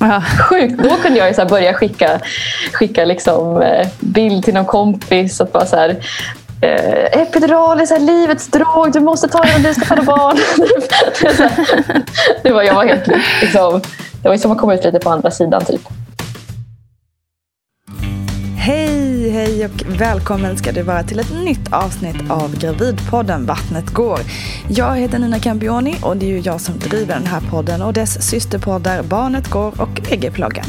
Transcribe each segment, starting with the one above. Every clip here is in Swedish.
Ja, sjukt. Då kunde jag ju så börja skicka, skicka liksom, eh, bild till någon kompis. Att bara så här, eh, epidural är så här, livets drog, du måste ta den om du ska föda barn. det, var, jag var helt, liksom, det var som att komma ut lite på andra sidan. typ. Hej, hej och välkommen ska du vara till ett nytt avsnitt av Gravidpodden Vattnet går. Jag heter Nina Campioni och det är ju jag som driver den här podden och dess systerpoddar Barnet går och EG-ploggen.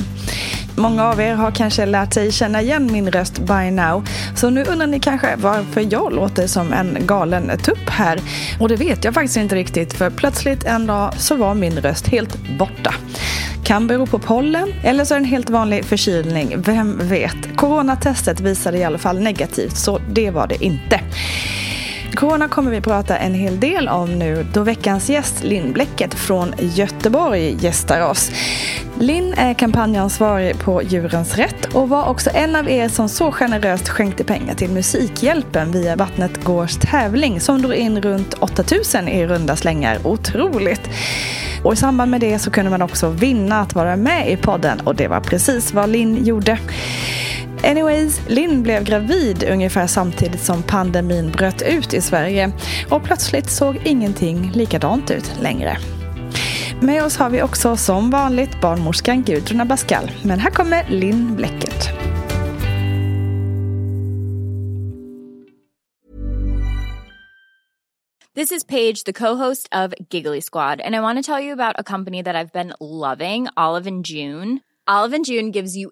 Många av er har kanske lärt sig känna igen min röst by now. Så nu undrar ni kanske varför jag låter som en galen tupp här. Och det vet jag faktiskt inte riktigt för plötsligt en dag så var min röst helt borta. Kan bero på pollen eller så är det en helt vanlig förkylning. Vem vet? Coronatestet visade i alla fall negativt så det var det inte. Corona kommer vi prata en hel del om nu då veckans gäst Linn Bläcket från Göteborg gästar oss. Linn är kampanjansvarig på Djurens Rätt och var också en av er som så generöst skänkte pengar till Musikhjälpen via Vattnet Gårds tävling som drog in runt 8000 i runda slängar. Otroligt! Och i samband med det så kunde man också vinna att vara med i podden och det var precis vad Linn gjorde. Anyways, Linn blev gravid ungefär samtidigt som pandemin bröt ut i Sverige och plötsligt såg ingenting likadant ut längre. Med oss har vi också som vanligt barnmorskan Gudrun Abascal. Men här kommer Linn Bläcket. This is Paige, the co-host of Giggly Squad, and I want to tell you about a company that I've been loving, Olive and June. Olive and June gives you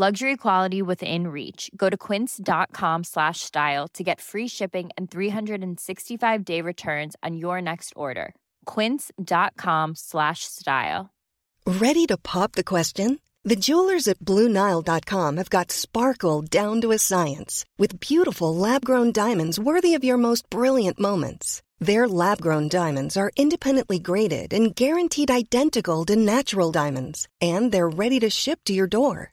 Luxury quality within reach. Go to quince.com slash style to get free shipping and 365 day returns on your next order. Quince.com slash style. Ready to pop the question? The jewelers at Bluenile.com have got sparkle down to a science with beautiful lab grown diamonds worthy of your most brilliant moments. Their lab grown diamonds are independently graded and guaranteed identical to natural diamonds, and they're ready to ship to your door.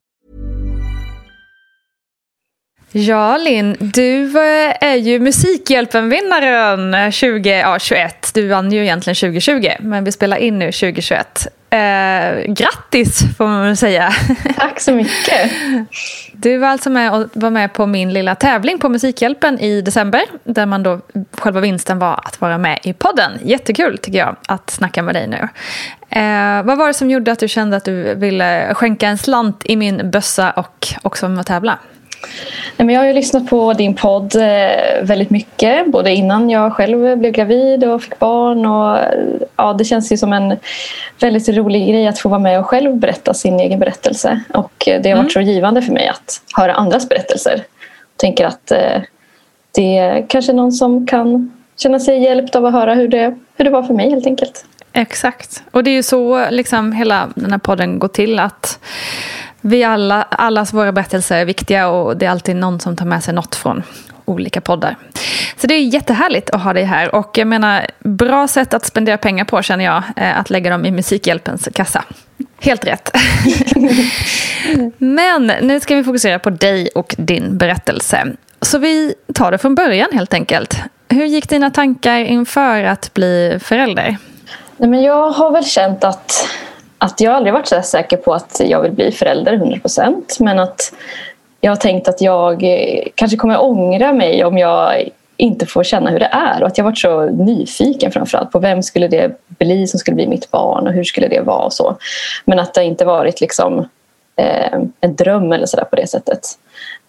Ja, Linn, du eh, är ju Musikhjälpen-vinnaren 2021. Du vann ju egentligen 2020, men vi spelar in nu 2021. Eh, grattis får man väl säga. Tack så mycket. Du var alltså med och var med på min lilla tävling på Musikhjälpen i december. Där man då, själva vinsten var att vara med i podden. Jättekul tycker jag att snacka med dig nu. Eh, vad var det som gjorde att du kände att du ville skänka en slant i min bössa och också med att tävla? Nej, men jag har ju lyssnat på din podd eh, väldigt mycket. Både innan jag själv blev gravid och fick barn. Och, ja, det känns ju som en väldigt rolig grej att få vara med och själv berätta sin egen berättelse. Och det har varit mm. så givande för mig att höra andras berättelser. Jag tänker att eh, det är kanske någon som kan känna sig hjälpt av att höra hur det, hur det var för mig helt enkelt. Exakt. Och det är ju så liksom hela den här podden går till. att vi alla, allas våra berättelser är viktiga och det är alltid någon som tar med sig något från olika poddar. Så det är jättehärligt att ha dig här. Och jag menar, bra sätt att spendera pengar på känner jag, eh, att lägga dem i Musikhjälpens kassa. Helt rätt. Men nu ska vi fokusera på dig och din berättelse. Så vi tar det från början helt enkelt. Hur gick dina tankar inför att bli förälder? Nej, men jag har väl känt att att jag aldrig varit så säker på att jag vill bli förälder 100% men att jag har tänkt att jag eh, kanske kommer ångra mig om jag inte får känna hur det är och att jag varit så nyfiken framförallt på vem skulle det bli som skulle bli mitt barn och hur skulle det vara och så. Men att det inte varit liksom eh, en dröm eller sådär på det sättet.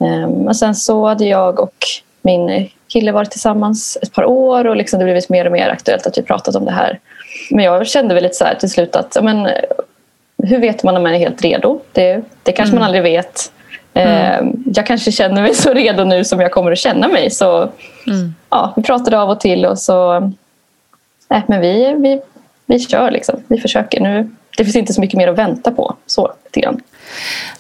Eh, och sen så hade jag och min kille varit tillsammans ett par år och liksom det blivit mer och mer aktuellt att vi pratat om det här men jag kände väl lite så här till slut att men, hur vet man om man är helt redo? Det, det kanske mm. man aldrig vet. Mm. Eh, jag kanske känner mig så redo nu som jag kommer att känna mig. Så mm. ja, Vi pratade av och till och så... Nej, men vi, vi, vi kör liksom. Vi försöker. Nu, det finns inte så mycket mer att vänta på. Så, lite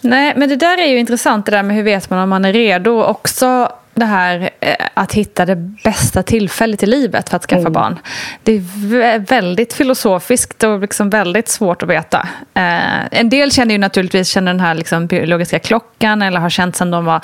Nej, men det där är ju intressant det där med hur vet man om man är redo. Också det här eh, att hitta det bästa tillfället i livet för att skaffa mm. barn. Det är väldigt filosofiskt och liksom väldigt svårt att veta. Eh, en del känner ju naturligtvis känner den här liksom biologiska klockan eller har känt sedan de var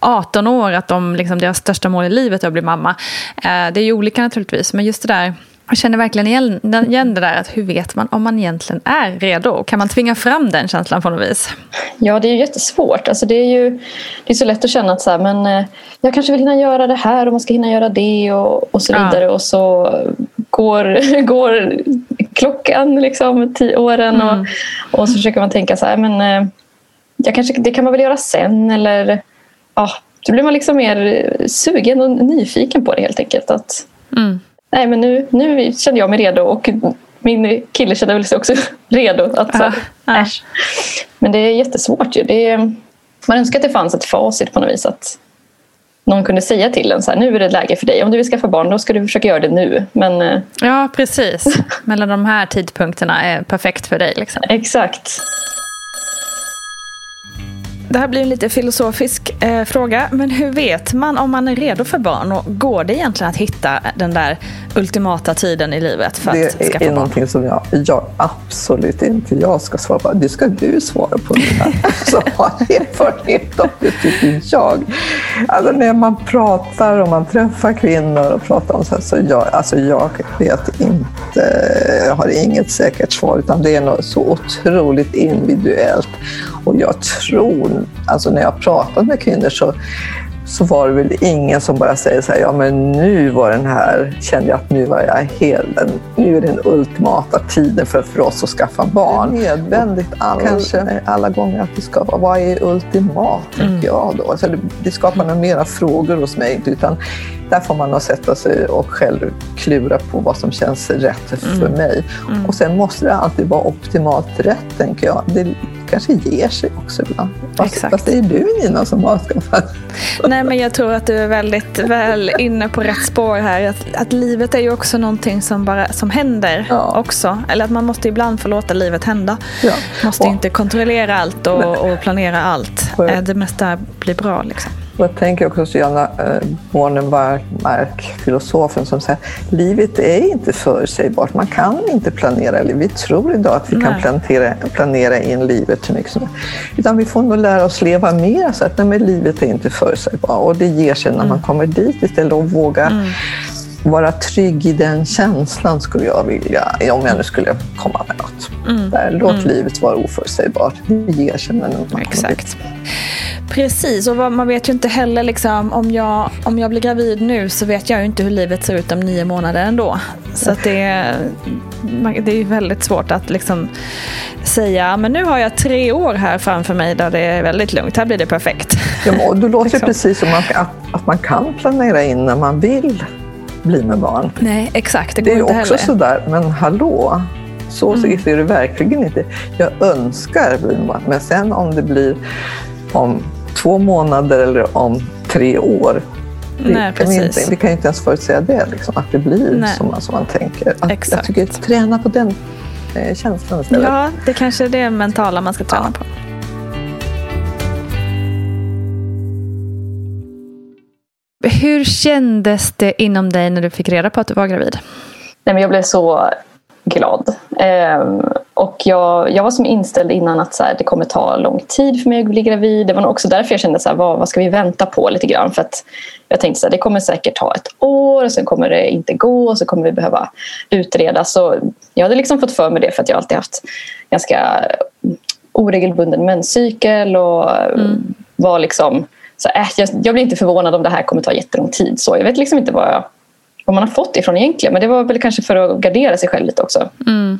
18 år att de, liksom, deras största mål i livet är att bli mamma. Eh, det är ju olika naturligtvis, men just det där jag känner verkligen igen, igen det där att hur vet man om man egentligen är redo? Kan man tvinga fram den känslan på något vis? Ja, det är ju jättesvårt. Alltså, det, är ju, det är så lätt att känna att så här, men, eh, jag kanske vill hinna göra det här och man ska hinna göra det och, och så vidare. Ja. Och så går, går klockan, liksom, tio åren mm. och, och så försöker man tänka så här, men eh, jag kanske, det kan man väl göra sen eller ja, då blir man liksom mer sugen och nyfiken på det helt enkelt. Att, mm nej men nu, nu kände jag mig redo och min kille kände väl sig också redo. Att, så, ja, Men det är jättesvårt ju. Det är, man önskar att det fanns ett facit på något vis. Att någon kunde säga till en så här, nu är det läge för dig. Om du vill skaffa barn då ska du försöka göra det nu. Men, eh, ja, precis. Mellan de här tidpunkterna är perfekt för dig. Liksom. Exakt. Det här blir en lite filosofisk eh, fråga, men hur vet man om man är redo för barn? Och går det egentligen att hitta den där ultimata tiden i livet för det att skaffa barn? Det är någonting som jag, jag absolut inte jag ska svara på. Det ska du svara på. Så har erfarenhet av det, tycker jag. Alltså när man pratar och man träffar kvinnor och pratar om så här, så jag, alltså jag vet inte, jag har inget säkert svar, utan det är något så otroligt individuellt. Och jag tror, alltså när jag pratat med kvinnor så så var det väl ingen som bara säger så här, ja men nu var den här, kände jag att nu var jag hel, nu är den ultimata tiden för, för oss att skaffa barn. Det är nödvändigt all, Kanske. alla gånger att det ska vara, vad är ultimat, mm. jag då. Alltså det, det skapar några mera frågor hos mig, utan där får man nog sätta sig och själv klura på vad som känns rätt för mm. mig. Mm. Och sen måste det alltid vara optimalt rätt, tänker jag. Det kanske ger sig också ibland. Exakt. det är du Nina som har skaffat. Nej, men jag tror att du är väldigt väl inne på rätt spår här. Att, att livet är ju också någonting som, bara, som händer ja. också. Eller att man måste ibland få låta livet hända. Ja. Måste och, inte kontrollera allt och, och planera allt. Det mesta blir bra liksom. Jag tänker också på Johanna eh, Bornemark, filosofen, som säger att livet är inte förutsägbart. Man kan inte planera livet. Vi tror idag att vi nej. kan planera, planera in livet hur mycket som Utan vi får nog lära oss leva mer så att nej, livet är inte förutsägbart. Och det ger sig när man mm. kommer dit istället och våga mm vara trygg i den känslan skulle jag vilja, om jag nu skulle komma med något. Mm. Där, låt mm. livet vara oförutsägbart. Det erkänner nog Exakt. Precis, och man vet ju inte heller liksom, om, jag, om jag blir gravid nu så vet jag ju inte hur livet ser ut om nio månader ändå. Så det, det är väldigt svårt att liksom säga men nu har jag tre år här framför mig där det är väldigt lugnt. Här blir det perfekt. Ja, du låter liksom. precis som att, att man kan planera in när man vill bli med barn. Nej, exakt. Det, det är också heller. sådär, men hallå, så mm. är det verkligen inte. Jag önskar bli med barn, men sen om det blir om två månader eller om tre år, det, Nej, kan inte, vi kan inte ens förutsäga det, liksom, att det blir som man, som man tänker. Att, jag tycker träna på den eh, känslan istället. Ja, det kanske är det mentala man ska träna ja. på. Hur kändes det inom dig när du fick reda på att du var gravid? Nej, men jag blev så glad. Ehm, och jag, jag var som inställd innan att så här, det kommer ta lång tid för mig att bli gravid. Det var nog också därför jag kände så här, vad, vad ska vi vänta på lite grann. För att jag tänkte att det kommer säkert ta ett år och sen kommer det inte gå och så kommer vi behöva utreda. Så jag hade liksom fått för mig det för att jag alltid haft ganska oregelbunden menscykel och mm. var liksom så, äh, jag, jag, blir inte förvånad om det här kommer ta jättelång tid. Så jag vet liksom inte vad, jag, vad man har fått ifrån egentligen. Men det var väl kanske för att gardera sig själv lite också. Mm.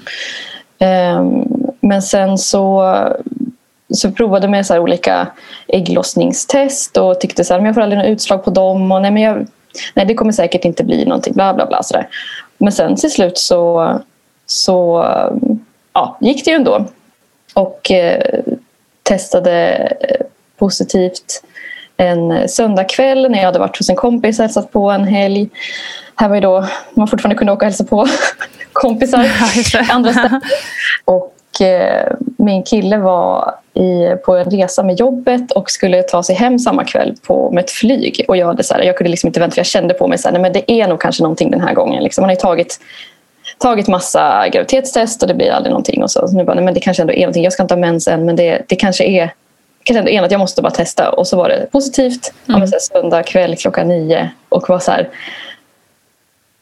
Um, men sen så, så provade jag med så olika ägglossningstest och tyckte så här, men jag får aldrig något utslag på dem. Och nej, men jag, nej, det kommer säkert inte bli någonting. Bla, bla, bla, så där. Men sen till slut så, så ja, gick det ju ändå. Och eh, testade positivt en söndagkväll när jag hade varit hos en kompis och hälsat på en helg. Här var ju då man fortfarande kunde åka och hälsa på kompisar andra ställen. Och eh, min kille var i, på en resa med jobbet och skulle ta sig hem samma kväll på, med ett flyg. Och jag, hade så här, jag kunde liksom inte vänta för jag kände på mig att det är nog kanske någonting den här gången. Liksom. Man har ju tagit tagit massa graviditetstest och det blir aldrig någonting. Och så, så nu bara, nej, men det kanske ändå är någonting. Jag ska inte ha mens än men det, det kanske är ändå en att jag måste bara testa och så var det positivt. Mm. Ja, söndag kväll klockan nio och var så här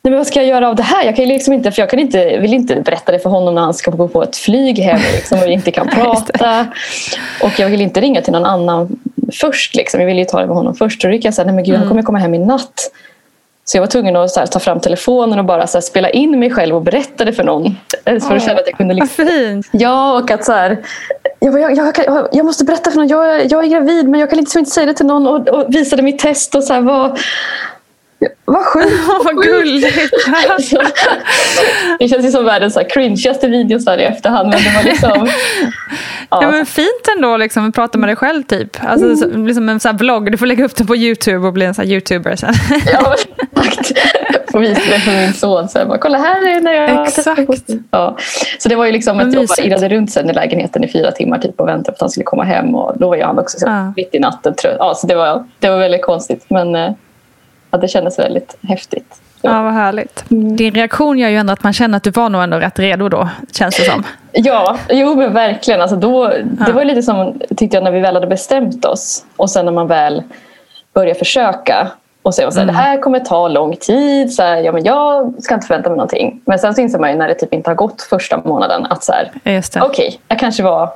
Nej, men vad ska jag göra av det här? Jag, kan liksom inte, för jag kan inte, vill inte berätta det för honom när han ska gå på ett flyg hem liksom, och vi inte kan prata. Och jag vill inte ringa till någon annan först. Liksom. Jag vill ju ta det med honom först. Och då gick jag så här, nej men gud, han mm. kommer komma hem i natt. Så jag var tvungen att här, ta fram telefonen och bara här, spela in mig själv och berätta det för någon. För att känna att jag kunde... Liksom... Ja, och att så här, jag, jag, jag, jag, måste berätta för någon. Jag, jag är gravid men jag kan liksom inte säga det till någon. Och, och visade mitt test och så här, vad, vad sjukt! vad gulligt! alltså, det känns ju som världens så cringeaste video så här i efterhand. Men det var liksom, ja. ja. men fint ändå liksom, att prata med dig själv typ. Alltså, mm. liksom en så vlogg. Du får lägga upp den på YouTube och bli en så youtuber sen. ja, exakt. Får visa det för min son. Så jag bara, kolla här är när jag Exakt. Ja. Så det var ju liksom att jag bara irrade runt sen i lägenheten i fyra timmar typ, och väntade på att han skulle komma hem. Och då var han också så ja. mitt i natten trött. Ja, så det var, det var väldigt konstigt. Men eh, ja, det kändes väldigt häftigt. Ja, vad härligt. Mm. Din reaktion gör ju ändå att man känner att du var nog ändå rätt redo då, känns det som. Ja, jo men verkligen. Alltså då, ja. Det var lite som tyckte jag när vi väl hade bestämt oss och sen när man väl började försöka och säga att mm. det här kommer ta lång tid. Så här, ja, men jag ska inte förvänta mig någonting. Men sen så inser man ju när det typ inte har gått första månaden att så här, okej, okay, jag kanske var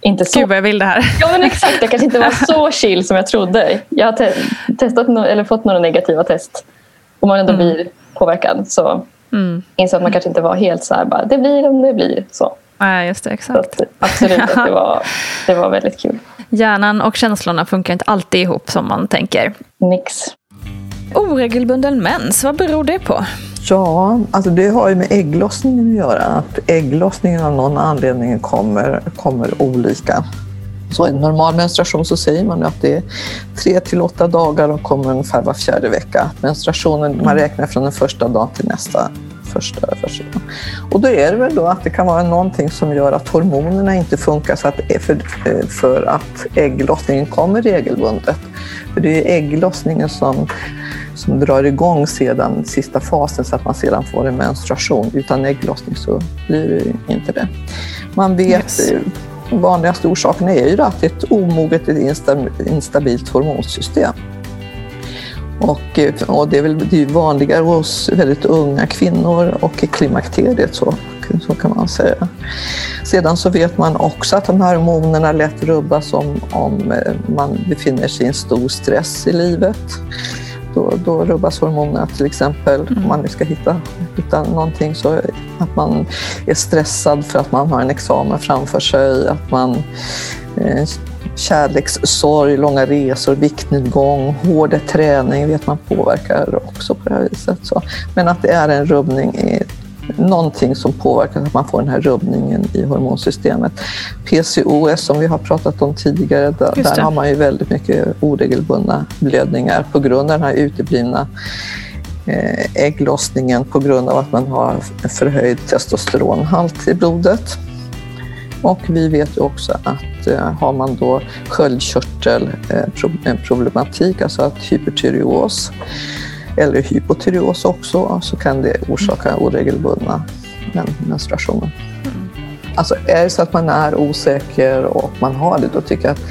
inte så... Gud vad jag vill det här. Ja men exakt, jag kanske inte var så chill som jag trodde. Jag har te testat no eller fått några negativa test och man ändå mm. blir påverkad. Så mm. insåg att man kanske inte var helt så här, bara, det blir om det blir. Så. Nej, just det. Exakt. Att, absolut, att det, var, det var väldigt kul. Hjärnan och känslorna funkar inte alltid ihop som man tänker. Nix. Oregelbunden mens, vad beror det på? Ja, alltså det har ju med ägglossningen att göra. Att ägglossningen av någon anledning kommer, kommer olika. Så i normal menstruation så säger man att det är tre till åtta dagar och kommer ungefär var fjärde vecka. Menstruationen, man räknar från den första dagen till nästa första, första. Och då är det väl då att det kan vara någonting som gör att hormonerna inte funkar så att, för, för att ägglossningen kommer regelbundet. För det är ägglossningen som som drar igång sedan sista fasen så att man sedan får en menstruation. Utan ägglossning så blir det inte det. Man vet, yes. vanligaste orsaken är ju att det är ett omoget, ett instabilt hormonsystem. Och, eh, och det är väl det är vanligare hos väldigt unga kvinnor och i klimakteriet så, så kan man säga. Sedan så vet man också att de här hormonerna lätt rubbas om, om eh, man befinner sig i en stor stress i livet. Då, då rubbas hormonerna till exempel. Mm. Om man ska hitta, hitta någonting så att man är stressad för att man har en examen framför sig, att man eh, kärlekssorg, långa resor, viktnedgång, hård träning vet man påverkar också på det här viset. Så. Men att det är en rubbning i någonting som påverkar att man får den här rubbningen i hormonsystemet. PCOS som vi har pratat om tidigare, där, där har man ju väldigt mycket oregelbundna blödningar på grund av den här uteblivna eh, ägglossningen på grund av att man har förhöjd testosteronhalt i blodet. Och vi vet ju också att eh, har man då sköldkörtelproblematik, eh, alltså att hypertyreos eller hypotyreos också, så kan det orsaka oregelbundna menstruationer. Mm. Alltså är det så att man är osäker och man har det, då tycker jag att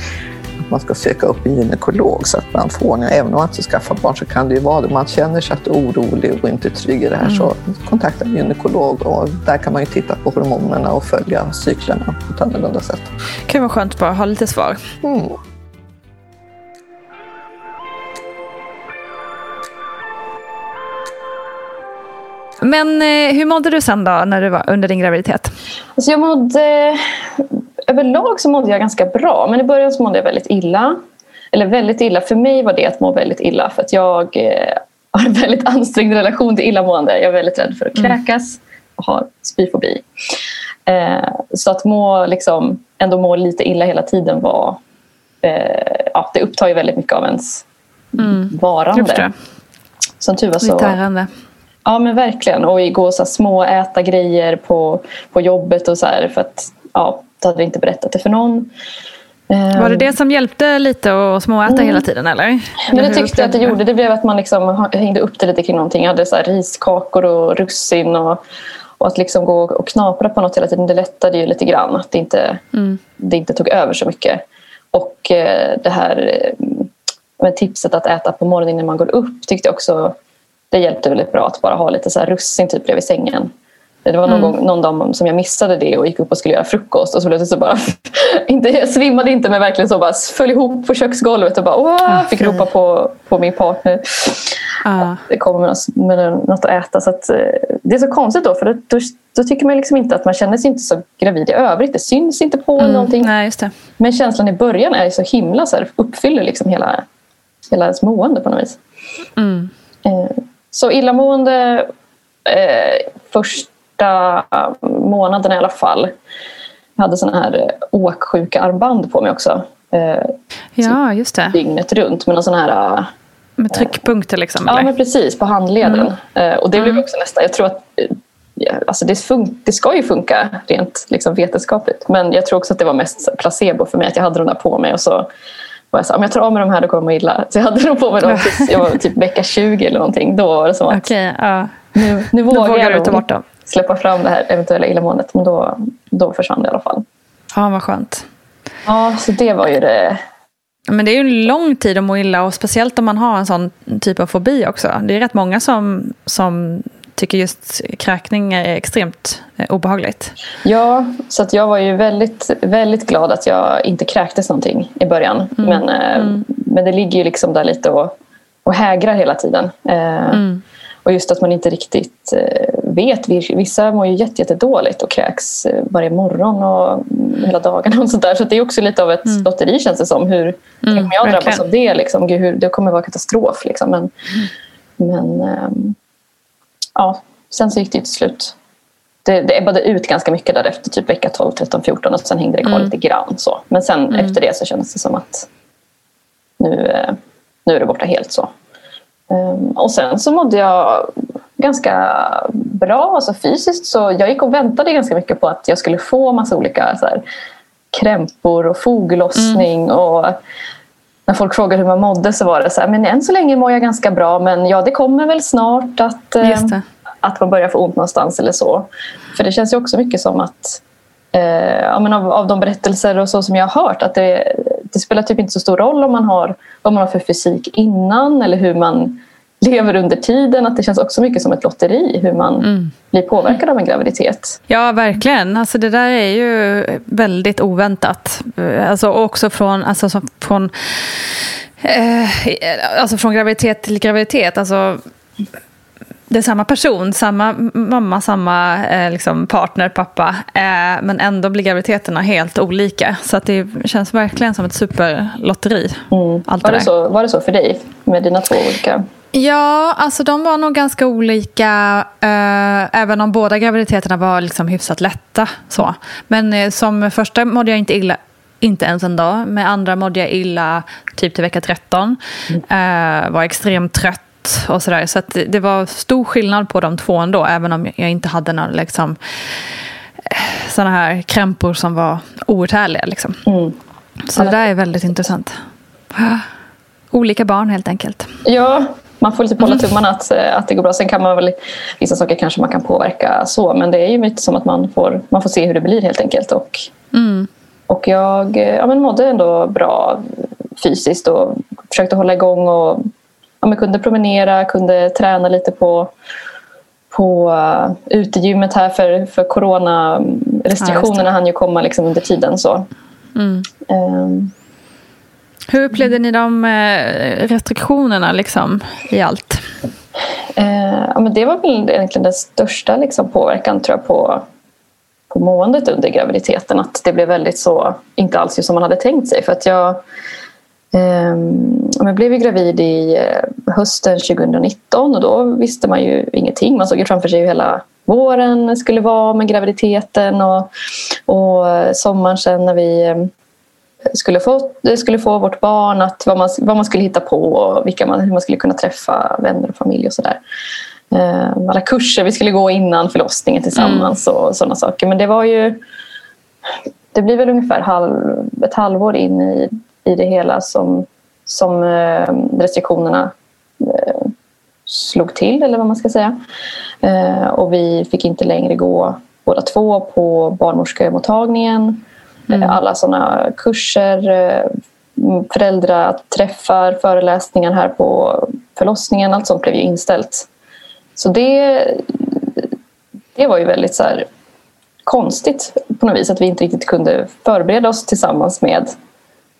man ska söka upp en gynekolog så att man får det. Även om man inte skaffar barn så kan det ju vara det. Man känner sig att orolig och inte trygg i det här mm. så kontakta en gynekolog. Och där kan man ju titta på hormonerna och följa cyklerna på ett annorlunda sätt. Det kan vara skönt att bara ha lite svar. Mm. Men eh, hur mådde du sen då när du var under din graviditet? Alltså jag mådde, överlag så mådde jag ganska bra men i början så mådde jag väldigt illa. Eller väldigt illa, för mig var det att må väldigt illa för att jag eh, har en väldigt ansträngd relation till illamående. Jag är väldigt rädd för att mm. kräkas och har spyfobi. Eh, så att må, liksom, ändå må lite illa hela tiden var... Eh, ja, det upptar ju väldigt mycket av ens mm. varande. Som tur var så... Lite Ja men verkligen. Och gå så små äta grejer på, på jobbet och så här, för att ja, du hade inte berättat det för någon. Var det det som hjälpte lite att småäta mm. hela tiden eller? Men det tyckte jag att det gjorde. Det blev att man liksom hängde upp det lite kring någonting. Jag hade så riskakor och russin och, och att liksom gå och knapra på något hela tiden det lättade ju lite grann. Att det inte, mm. det inte tog över så mycket. Och eh, det här med tipset att äta på morgonen när man går upp tyckte jag också det hjälpte väldigt bra att bara ha lite så här russin typ bredvid sängen. Det var någon, mm. gång, någon dag som jag missade det och gick upp och skulle göra frukost och så plötsligt så bara, inte, jag svimmade inte men verkligen så bara föll ihop på köksgolvet och bara Åh! fick ropa på, på min partner. Ah. Det kommer med, med något att äta. Så att, eh, det är så konstigt då för då, då, då, tycker man liksom inte att man känner sig inte så gravid i övrigt. Det syns inte på mm. någonting. Nej. Men känslan i början är så himla så här, uppfyller liksom hela, hela ens mående på något vis. Mm. Eh, så illamående eh, första månaden i alla fall. Jag hade såna här åksjuka-armband på mig också. Eh, ja, just det. Dygnet runt med någon sån här... Eh, med tryckpunkter liksom? Ja, men precis. På handleden. Mm. Eh, och det blev mm. också nästan... Jag tror att alltså det, fun- det ska ju funka rent liksom, vetenskapligt. Men jag tror också att det var mest placebo för mig. Att jag hade de där på mig och så och jag sa om jag tar av mig de här då kommer jag illa. Så jag hade nog på mig dem tills jag var typ vecka 20 eller någonting. Då var det som att okay, uh. nu, nu vågar, vågar jag ta bort dem. släppa fram det här eventuella illamåendet. Men då, då försvann det i alla fall. Ja, vad skönt. Ja, så det var ju det. Men det är ju en lång tid att må illa och speciellt om man har en sån typ av fobi också. Det är rätt många som, som tycker just kräkning är extremt eh, obehagligt. Ja, så att jag var ju väldigt, väldigt glad att jag inte kräktes någonting i början. Mm. Men, eh, mm. men det ligger ju liksom där lite och, och hägrar hela tiden. Eh, mm. Och just att man inte riktigt vet. Vissa mår ju jättedåligt och kräks varje morgon och hela dagarna. och sådär. Så det är också lite av ett mm. lotteri känns det som. Hur, mm, om jag drabbas av det, liksom, gud, hur, det kommer vara katastrof. Liksom. Men, men ehm, ja, sen så gick det ju till slut. Det, det ebbade ut ganska mycket där efter typ vecka 12, 13, 14 och sen hängde det kvar mm. lite grann. Så. Men sen mm. efter det så kändes det som att nu, eh, nu är det borta helt så. Um, och sen så mådde jag ganska bra, alltså fysiskt. Så jag gick och väntade ganska mycket på att jag skulle få massa olika så här, krämpor och foglossning. Mm. Och när folk frågade hur man mådde så var det så här, men än så länge mår jag ganska bra men ja det kommer väl snart att, eh, att man börjar få ont någonstans eller så. För det känns ju också mycket som att eh, ja, men av, av de berättelser och så som jag har hört att det, det spelar typ inte så stor roll om man har, vad man har för fysik innan eller hur man lever under tiden. Att det känns också mycket som ett lotteri hur man mm. blir påverkad av en graviditet. Ja, verkligen. Alltså, det där är ju väldigt oväntat. Alltså, också från, alltså, från, eh, alltså, från graviditet till graviditet. Alltså, det är samma person, samma mamma, samma eh, liksom partner, pappa. Eh, men ändå blir graviditeterna helt olika. Så att det känns verkligen som ett superlotteri. Mm. Allt var, det så, var det så för dig med dina två olika? Ja, alltså de var nog ganska olika. Eh, även om båda graviditeterna var liksom hyfsat lätta. Så. Men eh, som första mådde jag inte illa inte ens en dag. Med andra mådde jag illa typ till vecka 13. Mm. Eh, var extremt trött och sådär. Så att det var stor skillnad på de två ändå, även om jag inte hade några liksom, sådana här krämpor som var outhärdliga. Liksom. Mm. Så det där är väldigt intressant. Olika barn helt enkelt. Ja, man får lite hålla mm. tummarna att, att det går bra. Sen kan man väl, vissa saker kanske man kan påverka så, men det är ju lite som att man får, man får se hur det blir helt enkelt. Och, mm. och jag ja, men mådde ändå bra fysiskt och försökte hålla igång och ja, men kunde promenera, kunde träna lite på, på uh, utegymmet här för, för coronarestriktionerna ja, hann ju komma liksom under tiden. Så. Mm. Um, hur upplevde ni de eh, restriktionerna liksom, i allt? Eh, ja, men det var väl egentligen den största liksom, påverkan tror jag, på, på måendet under graviditeten. Att det blev väldigt så, inte alls som man hade tänkt sig. För att jag eh, jag blev ju gravid i eh, hösten 2019 och då visste man ju ingenting. Man såg ju framför sig hur hela våren skulle vara med graviditeten och, och sommaren sen när vi ehm, skulle få, skulle få vårt barn, att vad, man, vad man skulle hitta på och vilka man, hur man skulle kunna träffa vänner och familj och sådär. Ehm, alla kurser vi skulle gå innan förlossningen tillsammans mm. och sådana saker. Men det var ju... Det blir väl ungefär halv, ett halvår in i i det hela som, som eh, restriktionerna eh, slog till, eller vad man ska säga. Eh, och vi fick inte längre gå båda två på barnmorskemottagningen. Mm. Alla sådana kurser, föräldraträffar, föreläsningar här på förlossningen, allt sånt blev ju inställt. Så det, det var ju väldigt så här, konstigt på något vis att vi inte riktigt kunde förbereda oss tillsammans med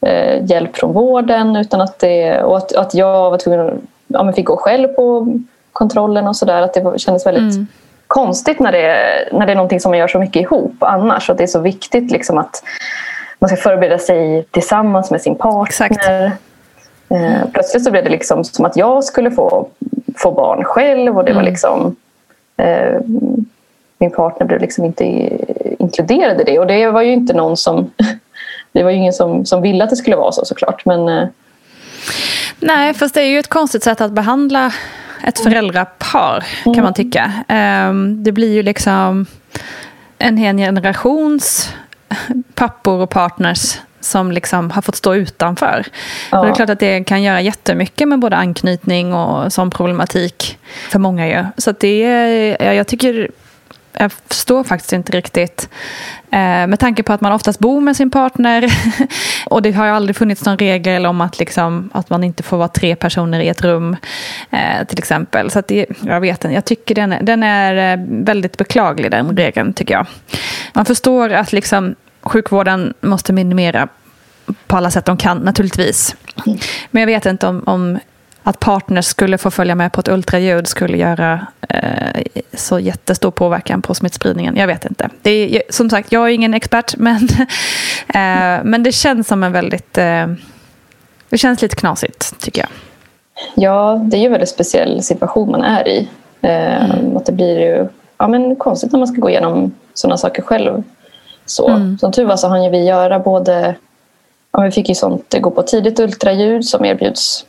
eh, hjälp från vården utan att det, och att, att jag var tvungen att, ja, fick gå själv på kontrollen och sådär. Att det kändes väldigt mm. Konstigt när det, när det är någonting som man gör så mycket ihop annars. Och att det är så viktigt liksom att man ska förbereda sig tillsammans med sin partner. Exakt. Eh, plötsligt så blev det liksom som att jag skulle få, få barn själv och det var mm. liksom eh, min partner blev liksom inte inkluderad i det och det var ju inte någon som det var ju ingen som, som ville att det skulle vara så såklart. Men, eh, Nej, fast det är ju ett konstigt sätt att behandla ett mm. föräldrapar kan mm. man tycka. Ehm, det blir ju liksom en hel generations pappor och partners som liksom har fått stå utanför. Ja. Och det är klart att det kan göra jättemycket med både anknytning och sån problematik för många ju. Så det är, jag tycker jag förstår faktiskt inte riktigt. Eh, med tanke på att man oftast bor med sin partner. och det har ju aldrig funnits någon regel om att, liksom, att man inte får vara tre personer i ett rum. Eh, till exempel. Så att det, jag vet inte, jag tycker den, den är eh, väldigt beklaglig den regeln tycker jag. Man förstår att liksom, sjukvården måste minimera på alla sätt de kan naturligtvis. Men jag vet inte om, om att partners skulle få följa med på ett ultraljud skulle göra eh, så jättestor påverkan på smittspridningen. Jag vet inte. Det är, som sagt, jag är ingen expert, men, eh, men det känns som en väldigt... Eh, det känns lite knasigt, tycker jag. Ja, det är ju en väldigt speciell situation man är i. Eh, mm. Att det blir ju ja, men konstigt när man ska gå igenom sådana saker själv. Så, mm. Som tur var så hann vi göra både... Ja, vi fick ju sånt, gå på tidigt ultraljud som erbjuds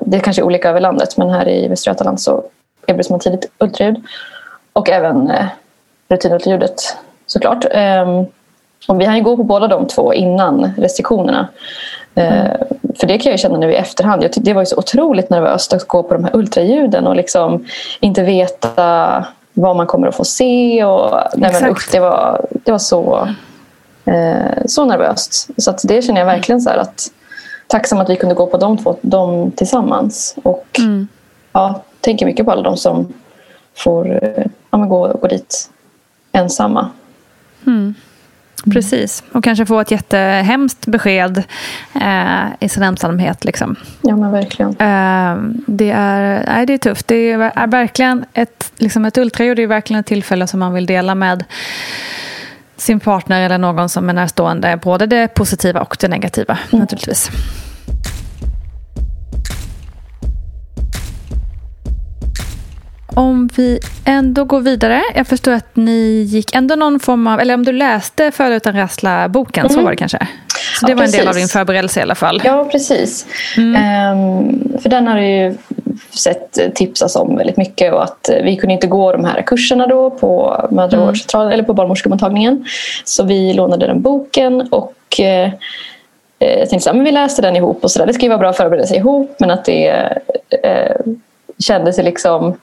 det är kanske är olika över landet men här i Västra Götaland så erbjuds man tidigt ultraljud. Och även eh, rutinultraljudet såklart. Ehm, och vi hann ju gå på båda de två innan restriktionerna. Mm. För det kan jag känna nu i efterhand. Jag det var ju så otroligt nervöst att gå på de här ultraljuden och liksom inte veta vad man kommer att få se. Och, nej, men, usch, det, var, det var så eh, så nervöst. Så det känner jag verkligen så att tacksam att vi kunde gå på de två de tillsammans. Och Mm. ja, tänker mycket på alla de som får ja, gå, gå dit ensamma. Precis. Och kanske få ett jättehemskt besked eh, i sin ensamhet. Liksom. Ja men verkligen. Eh, det, är, nej, det är tufft. Det är, är verkligen ett, liksom ett ultraljud är verkligen ett tillfälle som man vill dela med sin partner eller någon som är närstående. Både det positiva och det negativa naturligtvis. Om vi ändå går vidare. Jag förstår att ni gick ändå någon form av, eller om du läste Föda utan rassla-boken, så var det kanske? Så det Ja, var en del av precis. din förberedelse i alla fall. Ja, precis. Ehm, för den har du ju sett tipsas om väldigt mycket och att eh, vi kunde inte gå de här kurserna då på mödravårdscentralen eller på barnmorskemottagningen. Så vi lånade den boken och eh, eh, jag tänkte men vi läste den ihop och så där. Det ska ju vara bra att förbereda sig ihop men att det eh, kändes liksom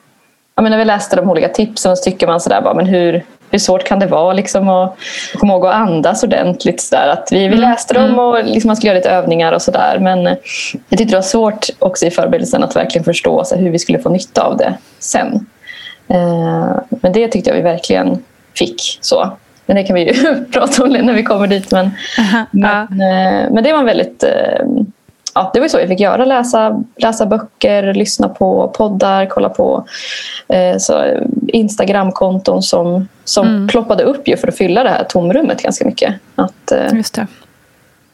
ja, men när vi läste de olika tipsen så tycker man sådär, bara, men hur, hur svårt kan det vara liksom, att komma ihåg att andas ordentligt. Så där, att vi, vi läste dem och liksom, man skulle göra lite övningar och sådär. Men eh, jag tyckte det var svårt också i förberedelsen att verkligen förstå så hur vi skulle få nytta av det sen. Eh, men det tyckte jag vi verkligen fick. så. Men det kan vi ju prata om när vi kommer dit. Men, Aha, ja. men, eh, men det var en väldigt... Ja, det var så vi fick göra. Läsa, läsa böcker, lyssna på poddar, kolla på eh, eh, Instagramkonton som, som ploppade upp ju för att fylla det här tomrummet ganska mycket. Att, eh, Just det.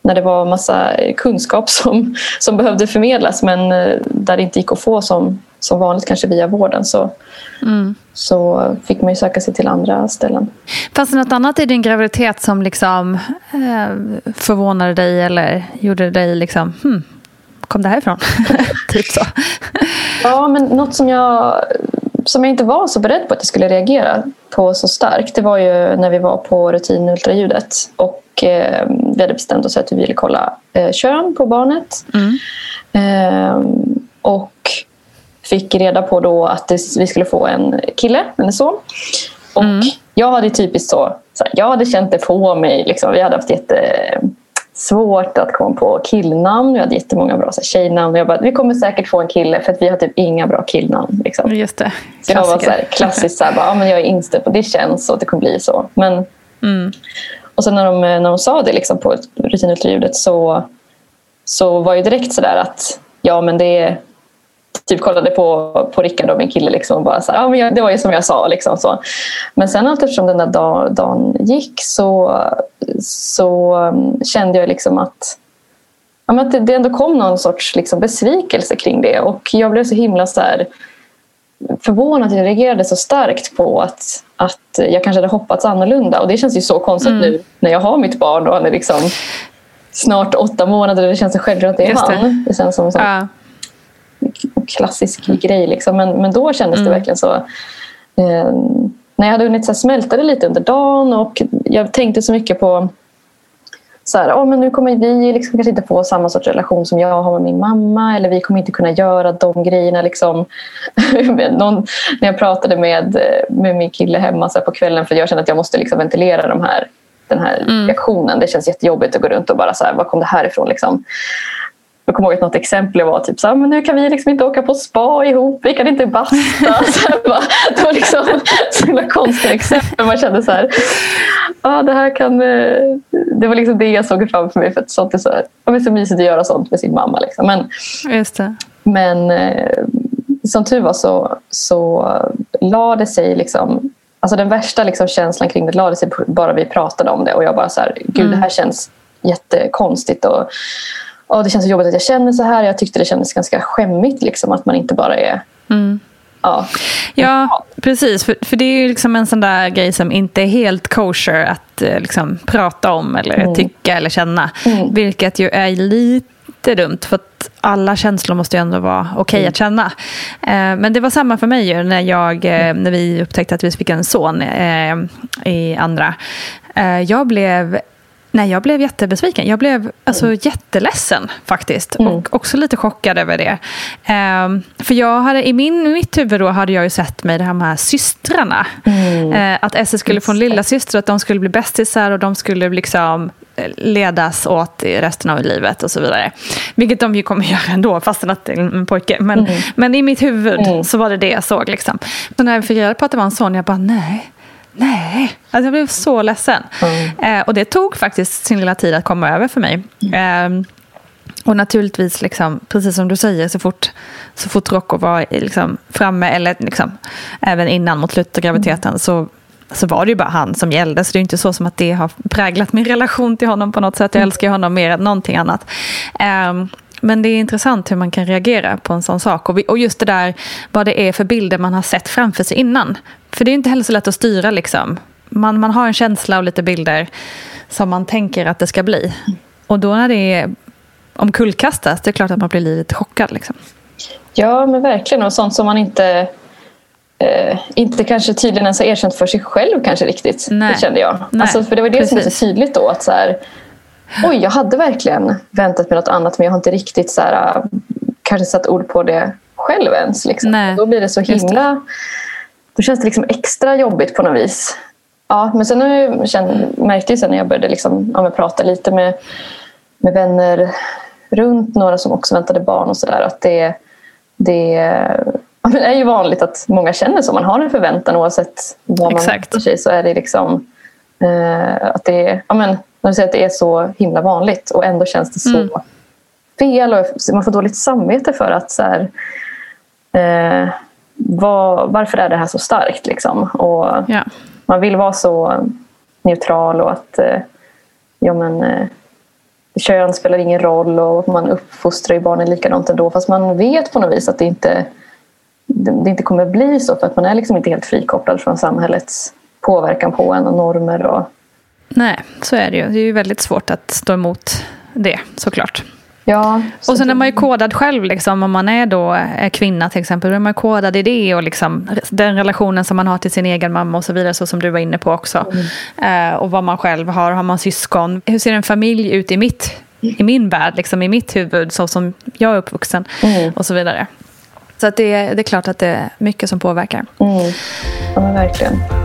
När det var massa kunskap som, som behövde förmedlas men eh, där det inte gick att få som, som vanligt kanske via vården så, så fick man ju söka sig till andra ställen. Fanns det något annat i din graviditet som liksom eh, förvånade dig eller gjorde dig liksom, hmm, kom det här ifrån? typ så. Ja, men något som jag, som jag inte var så beredd på att jag skulle reagera på så starkt det var ju när vi var på rutinultraljudet och eh, vi hade bestämt oss att vi ville kolla eh, kön på barnet. Eh, och fick reda på då att det, vi skulle få en kille, en son. Och jag hade typiskt så, så här, jag hade känt det på mig. Liksom. Vi hade haft jättesvårt att komma på killnamn. Vi hade jättemånga bra så här, tjejnamn. Och jag bara, vi kommer säkert få en kille för att vi har typ inga bra killnamn. Liksom. Just det. Så jag var så här, klassiskt så här, bara, ja, men jag är inställd på det känns så att det kommer bli så. Men, Och sen när de, när de sa det liksom, på rutinultraljudet så, så var ju direkt så där att ja men det är typ kollade på, på Rickard och min kille liksom och bara så här, ja, men jag, det var ju som jag sa. Liksom, så. Men sen allt eftersom den där dag, dagen gick så, så um, kände jag liksom att, ja, men att det, det ändå kom någon sorts liksom, besvikelse kring det. Och jag blev så himla så här, förvånad att jag reagerade så starkt på att, att jag kanske hade hoppats annorlunda. Och det känns ju så konstigt nu när jag har mitt barn och han är liksom snart åtta månader och det känns så självklart att det är Just det. han. Det känns som en sån klassisk grej. Liksom. Men, men då kändes det verkligen så. Eh, när jag hade hunnit så här, smälta det lite under dagen och jag tänkte så mycket på så här, oh, men nu kommer vi liksom kanske inte få samma sorts relation som jag har med min mamma eller vi kommer inte kunna göra de grejerna. Liksom. Någon, när jag pratade med, med min kille hemma så på kvällen för jag kände att jag måste liksom ventilera de här, den här reaktionen. Det känns jättejobbigt att gå runt och bara så här, var kom det här ifrån? Liksom. Jag kommer ihåg att något exempel var typ så här, men nu kan vi liksom inte åka på spa ihop, vi kan inte basta. Så här, bara, det var liksom så himla konstiga exempel. Man kände så här, ah, det här kan... eh, Det var liksom det jag såg framför mig. För att sånt är så, det är så mysigt att göra sånt med sin mamma. Liksom. Men, Just det. men eh, som tur var så, så la det sig liksom Alltså den värsta liksom känslan kring det lade sig bara vi pratade om det. Och jag bara så här, gud det här känns jättekonstigt. Och, och det känns så jobbigt att jag känner så här. Jag tyckte det kändes ganska skämmigt liksom, att man inte bara är... Ja, Ja, precis. För, för det är ju liksom en sån där grej som inte är helt kosher att eh, liksom, prata om eller tycka eller känna. Vilket ju är lite dumt för att alla känslor måste ju ändå vara okej att känna. Eh, men det var samma för mig ju när, jag, eh, när vi upptäckte att vi fick en son eh, i andra. Eh, jag blev Nej, jag blev jättebesviken. Jag blev alltså, mm. jätteledsen faktiskt. Mm. Och också lite chockad över det. Um, för jag hade, i min, mitt huvud då hade jag ju sett mig de här systrarna. Mm. Uh, att Esse skulle få en lilla syster att de skulle bli bästisar och de skulle liksom eh, ledas åt i resten av livet och så vidare. Vilket de ju kommer göra ändå, fastän att det är en pojke. Men, mm. men i mitt huvud mm. så var det det jag såg. Liksom. Så när jag fick reda på att det var en son, jag bara nej. Nej, alltså jag blev så ledsen. Mm. Eh, och det tog faktiskt sin lilla tid att komma över för mig. Mm. Eh, och naturligtvis, liksom, precis som du säger, så fort, så fort Rocco var liksom, framme, eller liksom, även innan mot slutet av graviditeten, mm. så, så var det ju bara han som gällde. Så det är inte så som att det har präglat min relation till honom på något sätt. Jag mm. älskar honom mer än någonting annat. Eh, men det är intressant hur man kan reagera på en sån sak. Och, vi, och just det där vad det är för bilder man har sett framför sig innan. För det är inte heller så lätt att styra. Liksom. Man, man har en känsla och lite bilder som man tänker att det ska bli. Och då när det är omkullkastas, det är klart att man blir lite chockad. Liksom. Ja, men verkligen. Och sånt som man inte eh, inte kanske tydligen ens har erkänt för sig själv kanske riktigt. Nej. Det kände jag. Nej, alltså, för det var det precis. som var så tydligt då. Att så här, Oj, jag hade verkligen väntat mig något annat men jag har inte riktigt så här, kanske satt ord på det själv ens. Liksom. Då blir det så himla... Då känns det liksom extra jobbigt på något vis. Ja, men sen jag känt, märkte jag sen när jag började liksom, ja, prata lite med, med vänner runt några som också väntade barn och sådär att det, det, ja, det är ju vanligt att många känner så. Man har en förväntan oavsett vad man väntar sig så är det liksom eh, att det, ja, men, man säger att det är så himla vanligt och ändå känns det så mm. fel. Och man får dåligt samvete för att så här, eh, var, varför är det här så starkt? Liksom? Och ja. Man vill vara så neutral och att eh, ja, men, eh, kön spelar ingen roll och man uppfostrar ju barnen likadant ändå. Fast man vet på något vis att det inte, det inte kommer bli så för att man är liksom inte helt frikopplad från samhällets påverkan på en och normer. Och, Nej, så är det ju. Det är ju väldigt svårt att stå emot det såklart. Ja, så och sen är man ju kodad själv, liksom, om man är då är kvinna till exempel. Då är man kodad i det och liksom, den relationen som man har till sin egen mamma och så vidare, så som du var inne på också. Mm. Eh, och vad man själv har, har man syskon? Hur ser en familj ut i, mitt, i min värld, liksom, i mitt huvud, så som jag är uppvuxen? Mm. Och så vidare. Så att det, det är klart att det är mycket som påverkar. Mm. Ja, verkligen.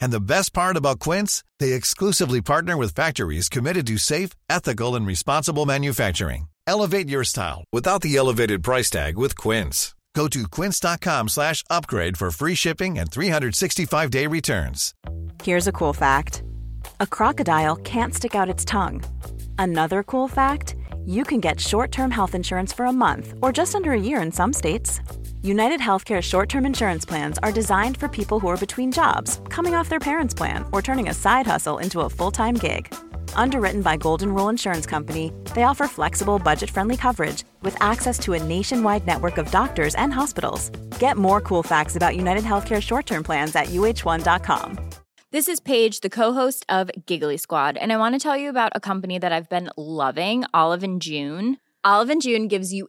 And the best part about Quince, they exclusively partner with factories committed to safe, ethical and responsible manufacturing. Elevate your style without the elevated price tag with Quince. Go to quince.com/upgrade for free shipping and 365-day returns. Here's a cool fact. A crocodile can't stick out its tongue. Another cool fact, you can get short-term health insurance for a month or just under a year in some states. United Healthcare short term insurance plans are designed for people who are between jobs, coming off their parents' plan, or turning a side hustle into a full time gig. Underwritten by Golden Rule Insurance Company, they offer flexible, budget friendly coverage with access to a nationwide network of doctors and hospitals. Get more cool facts about United Healthcare short term plans at uh1.com. This is Paige, the co host of Giggly Squad, and I want to tell you about a company that I've been loving Olive and June. Olive and June gives you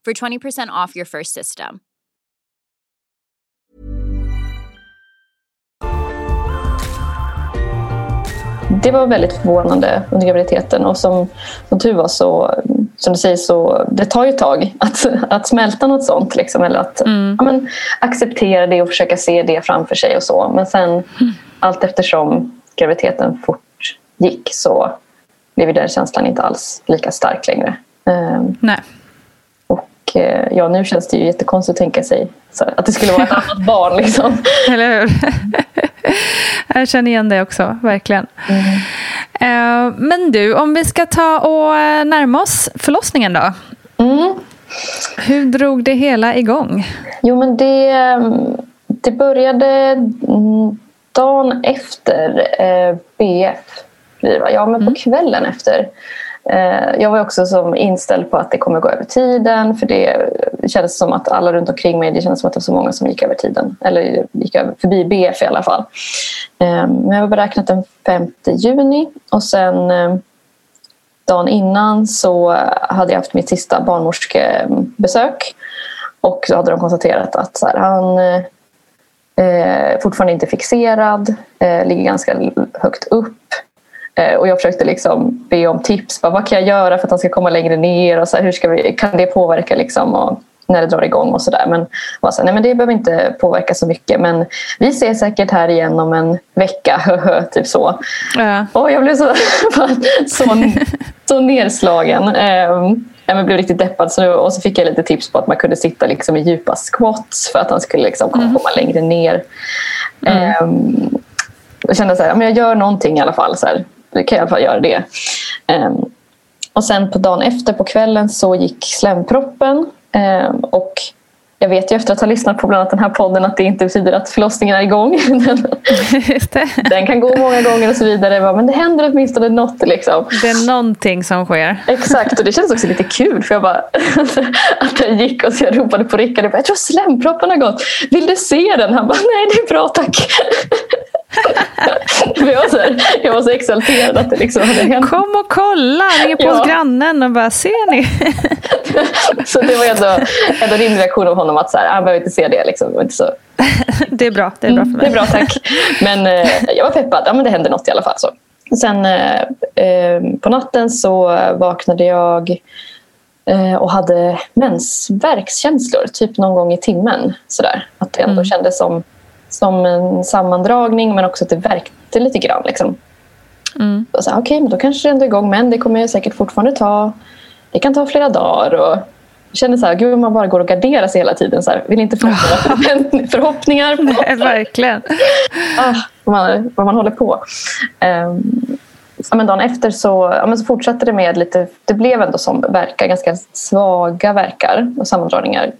for 20% off your first system. Det var väldigt förvånande under graviditeten och som, som tur var så, som du säger, så det tar ju ett tag att, att smälta något sånt. Liksom, eller att ja, men, acceptera det och försöka se det framför sig och så. Men sen allt eftersom graviditeten fortgick så blev ju den känslan inte alls lika stark längre. Ehm, Nej. Och eh, ja, nu känns det ju jättekonstigt att tänka sig att det skulle vara ett annat barn. Liksom. Eller hur? Jag känner igen det också, verkligen. Eh, Men du, om vi ska ta och eh, närma oss förlossningen då. Mm. Hur drog det hela igång? Jo, men det, det började mm, dagen efter BF. Ja, men på kvällen efter. Eh, jag var också som inställd på att det kommer gå över tiden. För det kändes som att alla runt omkring mig, det kändes som att det var så många som gick över tiden. Eller gick över, förbi BF i alla fall. Eh, men jag var beräknat den 5 juni. Och sen eh, dagen innan så hade jag haft mitt sista barnmorskebesök. Och så hade de konstaterat att så här, han eh, fortfarande inte är fixerad, eh, ligger ganska högt upp. Eh, och jag försökte liksom be om tips. Bara, vad kan jag göra för att han ska komma längre ner? Och så här, hur ska vi, kan det påverka liksom, och när det drar igång och sådär. Men, var så här, nej, men det behöver inte påverka så mycket. Men vi ses säkert här igen om en vecka. typ så. Ja. Och jag blev så, så, så nedslagen. Um, jag blev riktigt deppad. Så nu, och så fick jag lite tips på att man kunde sitta liksom i djupa squats för att han skulle liksom komma, komma längre ner. Um, jag kände men jag gör någonting i alla fall. Så här, jag kan i alla fall göra det. Um, och sen på dagen efter på kvällen så gick slemproppen. Um, och jag vet ju efter att ha lyssnat på bland annat den här podden att det inte betyder att förlossningen är igång. Den kan gå många gånger och så vidare. Men det händer åtminstone något. Liksom. det är någonting som sker. Exakt, och det känns också lite kul för jag bara att den gick och så jag ropade på Rickard. Jag, bara, jag tror slemproppen har gått. Vill du se den? Han bara, nej det är bra tack. Jag, var så här, jag var så exalterad att det liksom hade hänt. Kom och kolla, ring på Ja. hos grannen och bara, ser ni? Så det var ändå, ändå rimlig reaktion av honom att så här, han behöver inte se det. Liksom. Det inte så, Det är bra, det är bra för mig. det är bra tack. Men eh, jag var peppad. Ja, men det hände något i alla fall. Så. Sen eh, eh, på natten så vaknade jag eh, och hade mensvärkskänslor. Typ någon gång i timmen. Sådär. Att det ändå kändes som, som en sammandragning men också att det värkte lite grann. Liksom. Mm. Okej, men då kanske det ändå är igång. Men det kommer jag säkert fortfarande ta. Det kan ta flera dagar. Och jag kände så här, gud man bara går och garderar sig hela tiden. Så här, vill inte få några förhoppningar. på Nej, Verkligen. ah, vad, man, vad man håller på. Um, ja, men dagen efter så, ja, men så fortsatte det med lite, det blev ändå som verkar, ganska svaga verkar och sammandragningar.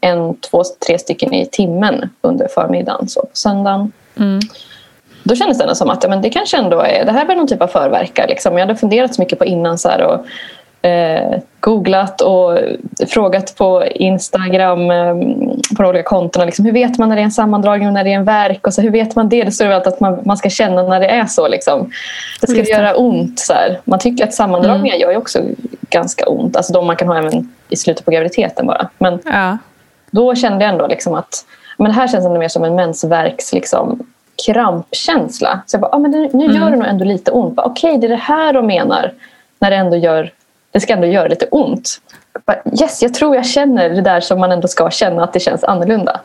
Mm, En, två, tre stycken i timmen under förmiddagen. Så på söndagen. Då kändes det som att ja, men det kanske ändå är, det här var någon typ av förverkar. Liksom. Jag hade funderat så mycket på innan så här, och eh, googlat och frågat på Instagram eh, på de olika kontona. Liksom, hur vet man när det är en sammandragning och när det är en verk? Och så, hur vet man det? Det står överallt att man, man ska känna när det är så. Liksom. Det ska Just göra ont. Så här. Man tycker att sammandragningar gör ju också ganska ont. Alltså de man kan ha även i slutet på graviditeten bara. Men Ja. Då kände jag ändå liksom att men det här känns ändå mer som en mensvärks liksom, krampkänsla. Så jag bara, ah, men det, nu gör det nog ändå lite ont. Okej, det är det här de menar. När det ändå gör, det ska ändå göra lite ont. Jag Bara, yes, jag tror jag känner det där som man ändå ska känna att det känns annorlunda.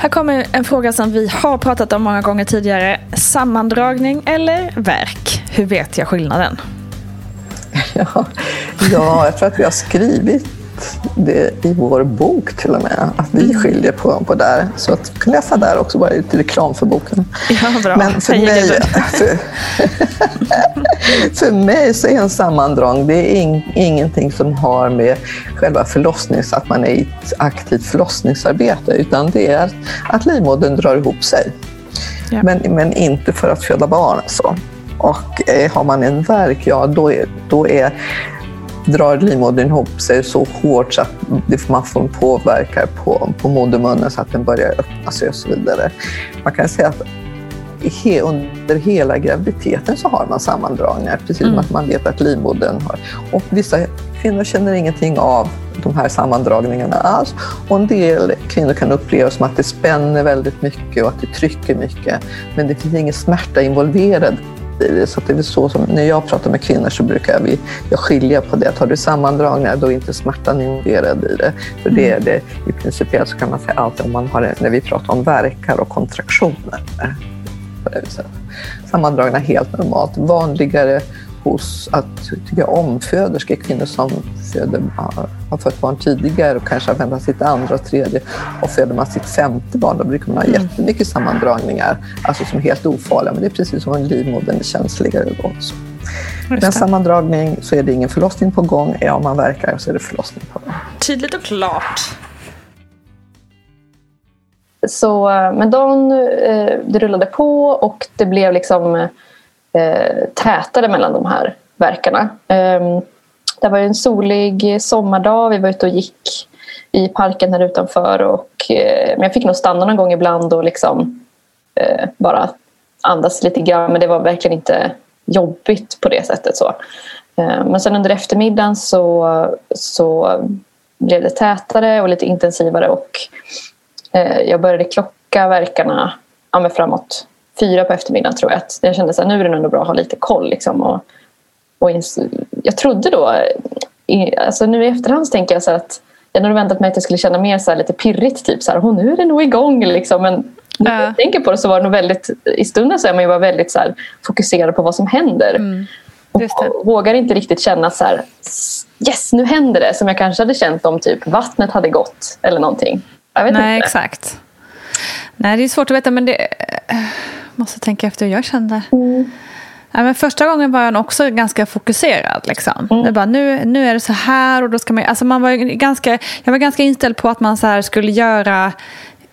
Här kommer en fråga som vi har pratat om många gånger tidigare. Sammandragning eller verk? Hur vet jag skillnaden? Ja, ja, jag tror att vi har skrivit att det i vår bok till och med, att vi Mm. skiljer på, på där. Så att kan läsa där också, bara lite reklam för boken. Ja, bra. Men för Hej, mig, för, för mig så är en sammandragning det är ing, ingenting som har med själva förlossnings, att man är i ett aktivt förlossningsarbete, utan det är att livmodern drar ihop sig. Ja. Men, men inte för att föda barn. Så. Och eh, har man en värk, ja då, är, då är, drar livmodern ihop sig så hårt så att man får en påverkan på, på modermunnen så att den börjar öppna sig och så vidare. Man kan säga att he, under hela graviditeten så har man sammandragningar, precis som Mm. att man vet att livmodern har. Och vissa kvinnor känner ingenting av de här sammandragningarna alls. Och en del kvinnor kan uppleva som att det spänner väldigt mycket och att det trycker mycket. Men det finns ingen smärta involverad. Så det är så som när jag pratar med kvinnor så brukar vi, jag skilja på det. Har du sammandragningar då är inte smärtan involverad i det. För det är det, i principiellt så kan man säga alltid om man har när vi pratar om verkar och kontraktioner. Sammandragna helt normalt. Vanligare hos att, tycker jag, omföderskor, kvinnor som föder, har fött barn tidigare och kanske har väntat sitt andra och tredje och föder man sitt femte barn då brukar man ha jättemycket sammandragningar, alltså som är helt ofarliga. Men det är precis som en livmodern är känsligare då. Med en sammandragning så är det ingen förlossning på gång. Ja, om man verkar så är det förlossning på gång. Tydligt och klart. Så, eh, men dagen eh, det rullade på och det blev liksom eh, tätare mellan de här verkarna. Eh, det var en solig sommardag. Vi var ute och gick i parken här utanför. Och, eh, men jag fick nog stanna någon gång ibland och liksom, eh, bara andas lite grann. Men det var verkligen inte jobbigt på det sättet. så. Eh, men sen under eftermiddagen så, så blev det tätare och lite intensivare. och Eh, jag började klocka verkarna ja, framåt fyra på eftermiddagen tror jag. Att jag kände att nu är det ändå bra att ha lite koll. Liksom, och, och jag trodde då, i, alltså nu i efterhand tänker jag så att jag hade väntat mig att jag skulle känna mer så lite pirrigt. Typ så här, "Åh, nu är det nog igång. Liksom. Men när jag tänker på det så var det nog väldigt, i stunden så är man ju bara väldigt så här, fokuserad på vad som händer. Och vågar inte riktigt känna så här, yes nu händer det. Som jag kanske hade känt om typ vattnet hade gått eller någonting. Nej, inte. exakt. Nej, det är svårt att veta, men det... måste tänka efter hur jag kände. Ja, men första gången var jag också ganska fokuserad. Liksom. Det bara, nu, nu är det så här och då ska man... Alltså man var ganska, jag var ganska inställd på att man så skulle göra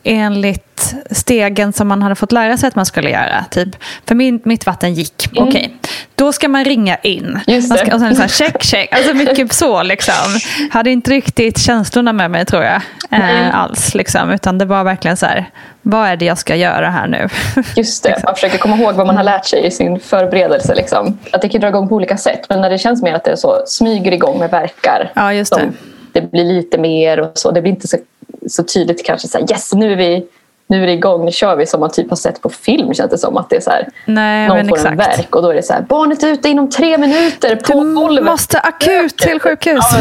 enligt stegen som man hade fått lära sig att man skulle göra. Typ, för min, mitt vatten gick. Okej, då ska man ringa in. Man ska, och sen så här, check, check. Alltså mycket så liksom. Hade inte riktigt känslorna med mig tror jag. Eh, alls liksom. Utan det var verkligen så här, vad är det jag ska göra här nu? Just det, man försöker komma ihåg vad man har lärt sig i sin förberedelse. Liksom. Att det kan dra igång på olika sätt. Men när det känns mer att det är så, smyger igång med verkar. Ja, just det. det blir lite mer och så. Det blir inte så, så tydligt kanske så här, yes nu är vi nu är det igång, nu kör vi som man typ har sett på film känns det som. Att det är så här, Nej, någon får en exakt. verk och då är det så här, barnet är ute inom tre minuter på golvet. Måste akut till sjukhus. Ja,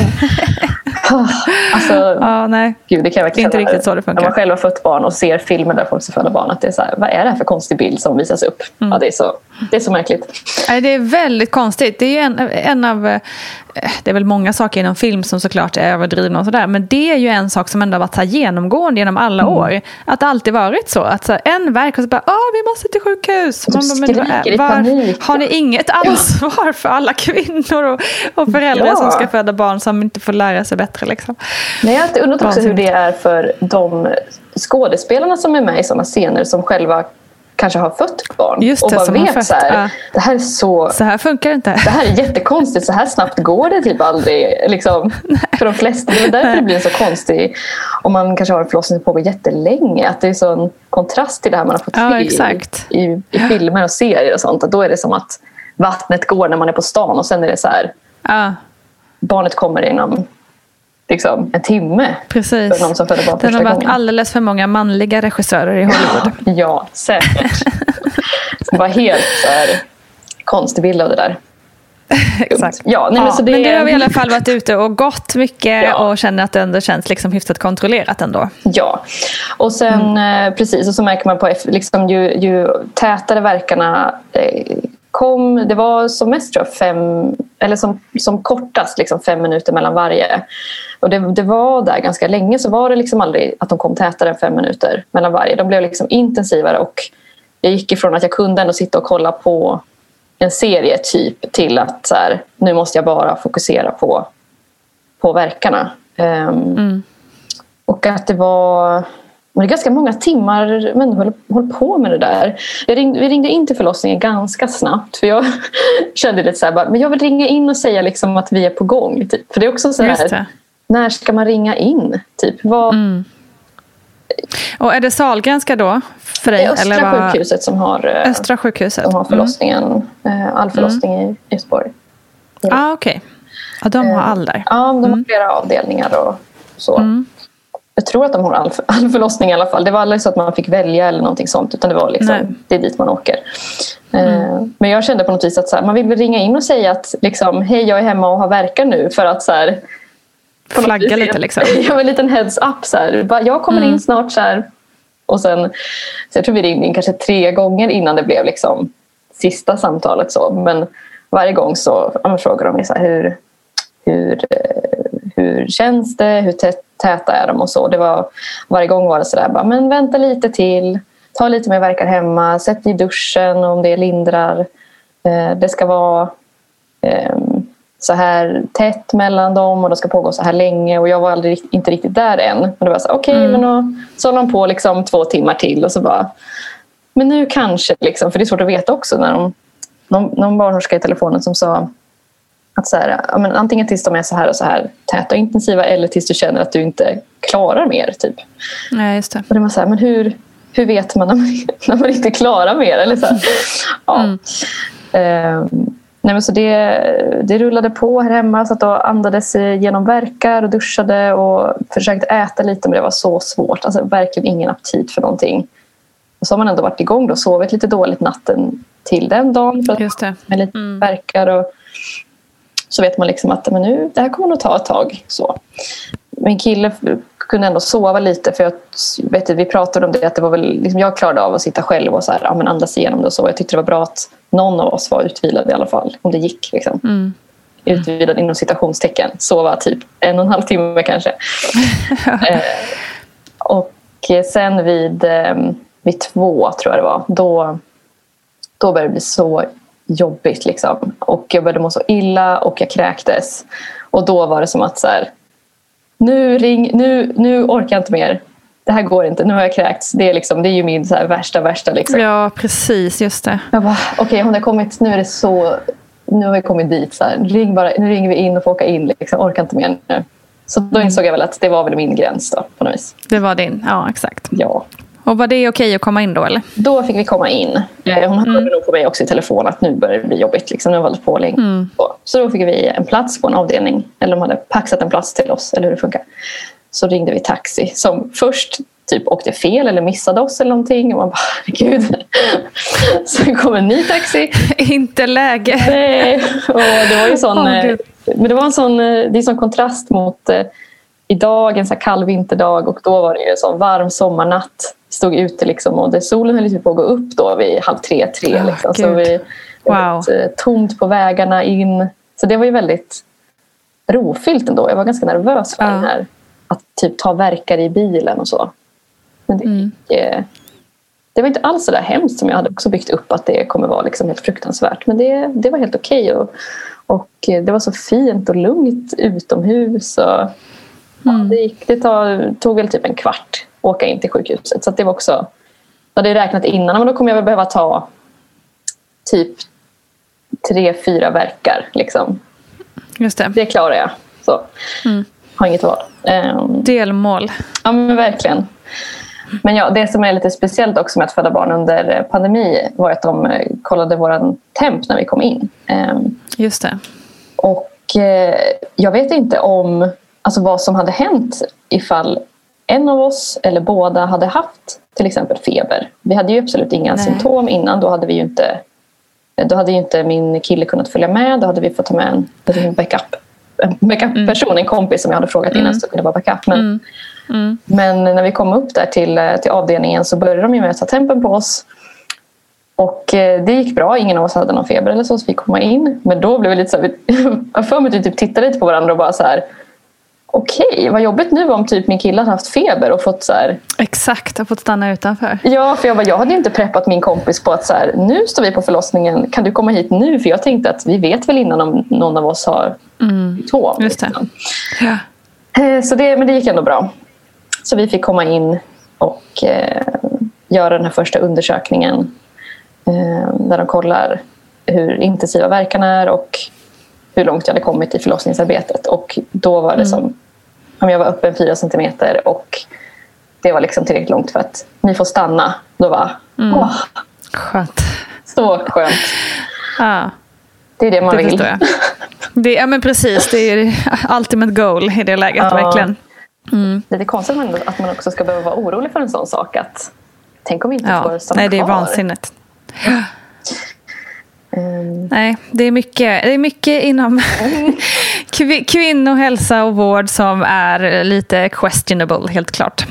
men, alltså, Ja, nej. Gud, det kan jag verkligen inte riktigt så det funkar. När man själv har fött barn och ser filmer där folk ska föda barn. Att det är så här, vad är det här för konstig bild som visas upp? Mm. Ja, det, är så, det är så märkligt. Nej, det är väldigt konstigt. Det är en, en av... eh, Det är väl många saker inom film som såklart är överdrivna och sådär. Men det är ju en sak som ändå har varit så genomgående genom alla Mm. år. Att det alltid varit så. Att så en verk och så bara, ah, vi måste till sjukhus. Man bara, men i panik. Har ni inget ansvar för alla kvinnor och, och föräldrar Ja. som ska föda barn som inte får lära sig bättre? Liksom. Men jag har undrat också hur det är för de skådespelarna som är med i sådana scener som själva kanske har fött barn. Just och det, bara som har vet fött, så här, ja. det här är så... Så här funkar det inte. Det här är jättekonstigt, så här snabbt går det typ aldrig. Liksom, för de flesta. Det är därför det blir så konstigt om man kanske har en förlossning som pågår jättelänge. Att det är så en kontrast till det här man har fått Ja, se i, i, i filmer och serier och sånt. Att då är det som att vattnet går när man är på stan och sen är det så här, Ja, barnet kommer inom liksom, en timme. precis. För någon som föder barn Det har varit gången. alldeles för många manliga regissörer i Hollywood. Ja, säkert. det var helt så här, konstig bild av det där. Exakt. Ja, nej, men så det, Men du har i alla fall varit ute och gått mycket Ja. och känner att det ändå känns liksom hyfsat kontrollerat ändå. Ja, och sen eh, precis och så märker man på liksom, ju, ju tätare verkarna eh, kom, det var som mest tror jag, fem, eller som, som kortast liksom fem minuter mellan varje. Och det, det var där ganska länge så var det liksom aldrig att de kom tätare än fem minuter mellan varje. De blev liksom intensivare och jag gick ifrån att jag kunde ändå sitta och kolla på en serie typ till att så här, nu måste jag bara fokusera på, på verkarna. Um, Och att det var det är ganska många timmar höll, höll på med det där. Ringde, vi ringde in till förlossningen ganska snabbt. För jag kände lite så här, bara, men jag vill ringa in och säga liksom att vi är på gång. Typ. För det är också så här, när ska man ringa in? Typ, vad... Mm. Och är det Sahlgrenska då? För dig, det är Östra eller vad... sjukhuset som har, eh, Östra sjukhuset. Som har förlossningen, mm. all förlossning mm. i Göteborg. Ja. Ah, Okej. Okay. Ja, de har all där. Ja, de har mm. flera avdelningar och så. Jag tror att de har all, all förlossning i alla fall. Det var aldrig så att man fick välja eller någonting sånt. Utan det var liksom, det är dit man åker. Mm. Men jag kände på något vis att så här, man vill väl ringa in och säga att liksom, hej jag är hemma och har verkar nu. För att så här, Flagga lite liksom. Ja, en liten heads up. Så här. Jag kommer mm. in snart. Så här. Och sen, så jag tror vi ringde in kanske tre gånger innan det blev liksom sista samtalet. Så. Men varje gång så frågar de mig så här, hur, hur, eh, hur känns det? Hur täta är de? och så. Det var, varje gång var det så där, men vänta lite till. Ta lite mer verkar hemma. Sätt i duschen om det lindrar. Eh, det ska vara ehm, så här tätt mellan dem och det ska pågå så här länge. Och jag var aldrig, inte riktigt där än. Men det var så okej, okay, mm. men då, så höll de på liksom två timmar till och så bara men nu kanske, liksom, för det är svårt att veta också när de, någon, någon barnmorska i telefonen som sa att så här, ja, men antingen tills de är så här och så här täta och intensiva eller tills du känner att du inte klarar mer. Typ. Nej, just det. Och det var så här, men hur, hur vet man när man, när man inte klarar mer? Eller så ja. Mm. Uh, nej, men så det, det rullade på här hemma. Så att då andades genom verkar och duschade och försökte äta lite men det var så svårt. Alltså, verkligen ingen aptit för någonting. Och så har man ändå varit igång och sovit lite dåligt natten till den dagen. För att, Just det. Med lite mm. verkar och så vet man liksom att men nu, det här kommer nog ta ett tag. Så. Min kille kunde ändå sova lite för jag vet, vi pratade om det att det var väl, liksom, jag klarade av att sitta själv och så här, ja, men andas igenom det och så. Jag tyckte det var bra att någon av oss var utvilad i alla fall, om det gick. Liksom. Mm. Utvilad inom citationstecken. Sova typ en och en halv timme kanske. eh, och sen vid, eh, vid två, tror jag det var, då, då började det bli så jobbigt. Liksom. Och jag började må så illa och jag kräktes. Och då var det som att så här, nu, ring, nu, nu orkar jag inte mer. Det här går inte, nu har jag kräkts. Det är, liksom, det är ju min så här, värsta, värsta. Liksom. Ja, precis. Just det. Jag bara, okej, okay, kommit, nu är det så... Nu har vi kommit dit. Så här, ring bara, nu ringer vi in och får åka in. Liksom, orkar inte mer nu. Så då insåg jag väl att det var väl min gräns då, på något vis. Det var din, ja exakt. Ja. Och var det okej att komma in då? Eller? Då fick vi komma in. Eh, hon hörde mm. nog på mig också i telefon att nu börjar det bli jobbigt. Liksom. Nu har hållit på länge. Mm. Så då fick vi en plats på en avdelning. Eller de hade paxat en plats till oss. Eller hur det funkar. Så ringde vi taxi som först typ åkte fel eller missade oss eller någonting. Och man bara, herregud. Så kom en ny taxi. Inte läge. Nej. Och det var ju sån, oh, men det var en sån, det är en sån kontrast mot idag, en så kall vinterdag och då var det ju en sån varm sommarnatt. Stod ute liksom och det, solen höll på att gå upp då vid halv tre, tre. Liksom. Oh, så vi, det var wow. Eh, tomt på vägarna in. Så det var ju väldigt rofyllt ändå. Jag var ganska nervös för uh. den här, att typ ta verkar i bilen och så. Men det, mm. gick, det var inte alls så där hemskt som jag hade också byggt upp att det kommer vara liksom helt fruktansvärt. Men det, det var helt okej. Okay och, och det var så fint och lugnt utomhus. Och, Mm. det, gick, det tog, tog väl typ en kvart åka in till sjukhuset. Så det var också... Jag hade räknat innan, men då kommer jag väl behöva ta typ tre, fyra verkar. Liksom. Just det. det klarar jag. Så. Mm. Har inget val. Um, Delmål. Ja, men verkligen. Men ja, det som är lite speciellt också med att föda barn under pandemi var att de eh, kollade vår temp när vi kom in. Um, Just det. Och eh, jag vet inte om alltså vad som hade hänt ifall en av oss eller båda hade haft till exempel feber. Vi hade ju absolut inga Nej. symptom innan. Då hade vi ju inte då hade ju inte min kille kunnat följa med. Då hade vi fått ta med en, en backup en backup-person, mm. en kompis som jag hade frågat innan mm. så kunde vara backup. Men, mm. Mm. men när vi kom upp där till, till avdelningen så började de med att ta tempen på oss. Och eh, det gick bra, ingen av oss hade någon feber eller så, så vi kom in. Men då blev vi lite så här, jag för mig att vi typ tittade lite på varandra och bara så här okej, okay, vad jobbigt nu om typ min kille hade haft feber och fått så här... Exakt, har fått stanna utanför. Ja, för jag, bara, jag hade inte preppat min kompis på att så här, nu står vi på förlossningen, kan du komma hit nu? För jag tänkte att vi vet väl innan om någon av oss har mm. symptom. Just det. Liksom. Ja. Eh, så det, men det gick ändå bra. Så vi fick komma in och eh, göra den här första undersökningen eh, där de kollar hur intensiva verkarna är och hur långt jag hade kommit i förlossningsarbetet. Och då var det mm. som om jag var öppen fyra centimeter och det var liksom tillräckligt långt för att ni får stanna. Då var mm. åh, Skönt. Så skönt. Ja. Det är det man det vill. Det, ja men precis, det är ultimate goal i det läget ja. verkligen. Mm. Det är konstigt att man också ska behöva vara orolig för en sån sak. Att, tänk om vi inte ja. får stanna Nej, det är kvar. vansinnigt. Mm. Nej, det är mycket, det är mycket inom kvinnohälsa och vård som är lite questionable, helt klart.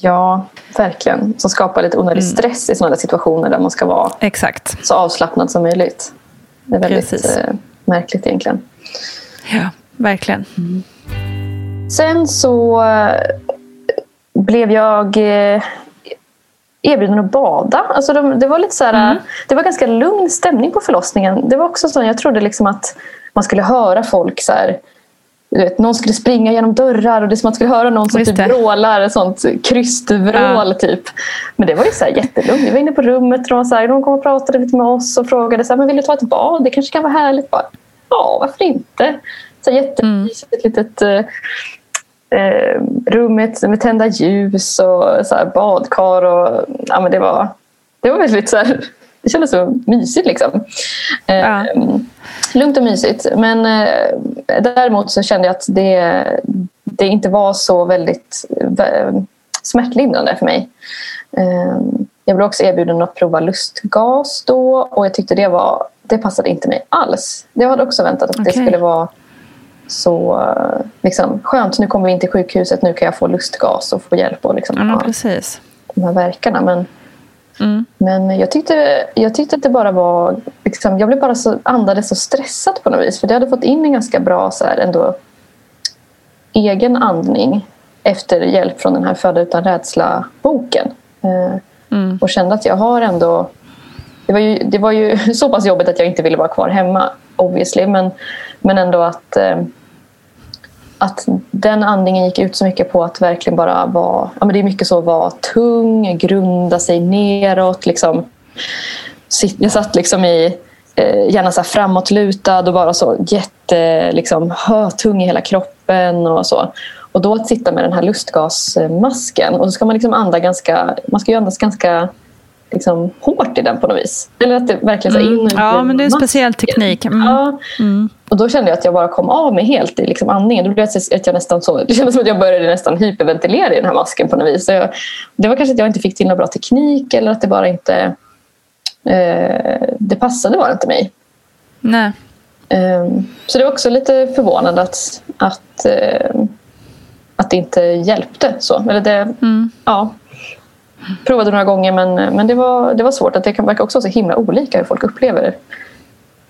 Ja, verkligen. Som skapar lite onödig mm. stress i sådana situationer där man ska vara Exakt. så avslappnad som möjligt. Det är väldigt eh, märkligt egentligen. Ja, verkligen. Mm. Sen så eh, blev jag eh, erbjuden att bada. Alltså de, det, var lite så här, mm. det var ganska lugn stämning på förlossningen. Det var också så, jag trodde liksom att man skulle höra folk så här, vet, någon skulle springa genom dörrar och det som att man skulle höra någon som typ vrålar, sånt krystvrål ja. typ. Men det var ju så här jättelugnt. Vi var inne på rummet och de, så här, de kom och pratade lite med oss och frågade så här, men vill du ta ett bad? Det kanske kan vara härligt. Bara, ja, varför inte? Så jättemysigt mm. litet eh, rummet med tända ljus och så badkar. Och, ja, men det, var, det var väldigt så här, det kändes så mysigt. Liksom. Eh, ja. Lugnt och mysigt. Men eh, däremot så kände jag att det, det inte var så väldigt eh, smärtlindrande för mig. Eh, jag blev också erbjuden att prova lustgas då och jag tyckte det var det passade inte mig alls. Jag hade också väntat att okay. det skulle vara så liksom, skönt, nu kommer vi in till sjukhuset, nu kan jag få lustgas och få hjälp och liksom, ja, precis. de här verkarna. Men, mm. men jag, tyckte, jag tyckte att det bara var... Liksom, jag blev bara så, andades så stressat på något vis. För jag hade fått in en ganska bra så här, ändå, egen andning efter hjälp från den här Föda utan rädsla-boken. Eh, mm. Och kände att jag har ändå... Det var, ju, det var ju så pass jobbigt att jag inte ville vara kvar hemma, obviously. Men, men ändå att... Eh, att den andningen gick ut så mycket på att verkligen bara vara... Ja, men det är mycket så att vara tung, grunda sig neråt. Liksom. Jag satt liksom i, eh, gärna så framåtlutad och bara så jätte, liksom, tung i hela kroppen. och så. Och då att sitta med den här lustgasmasken. Och så ska man liksom anda ganska... Man ska ju andas ganska liksom, hårt i den på något vis. Eller att det verkligen så in mm. Ja, men det är en speciell teknik. Mm. Ja. Mm. Och då kände jag att jag bara kom av mig helt i liksom andningen. Då blev det, att jag nästan så, det kändes som att jag började nästan hyperventilera i den här masken på något vis. Så jag, det var kanske att jag inte fick till någon bra teknik eller att det bara inte... Eh, det passade bara inte mig. Nej. Eh, så det var också lite förvånande att, att, eh, att det inte hjälpte. Så. Eller det, mm. ja, provade några gånger men, men det, var, det var svårt. att Det kan verka också så himla olika hur folk upplever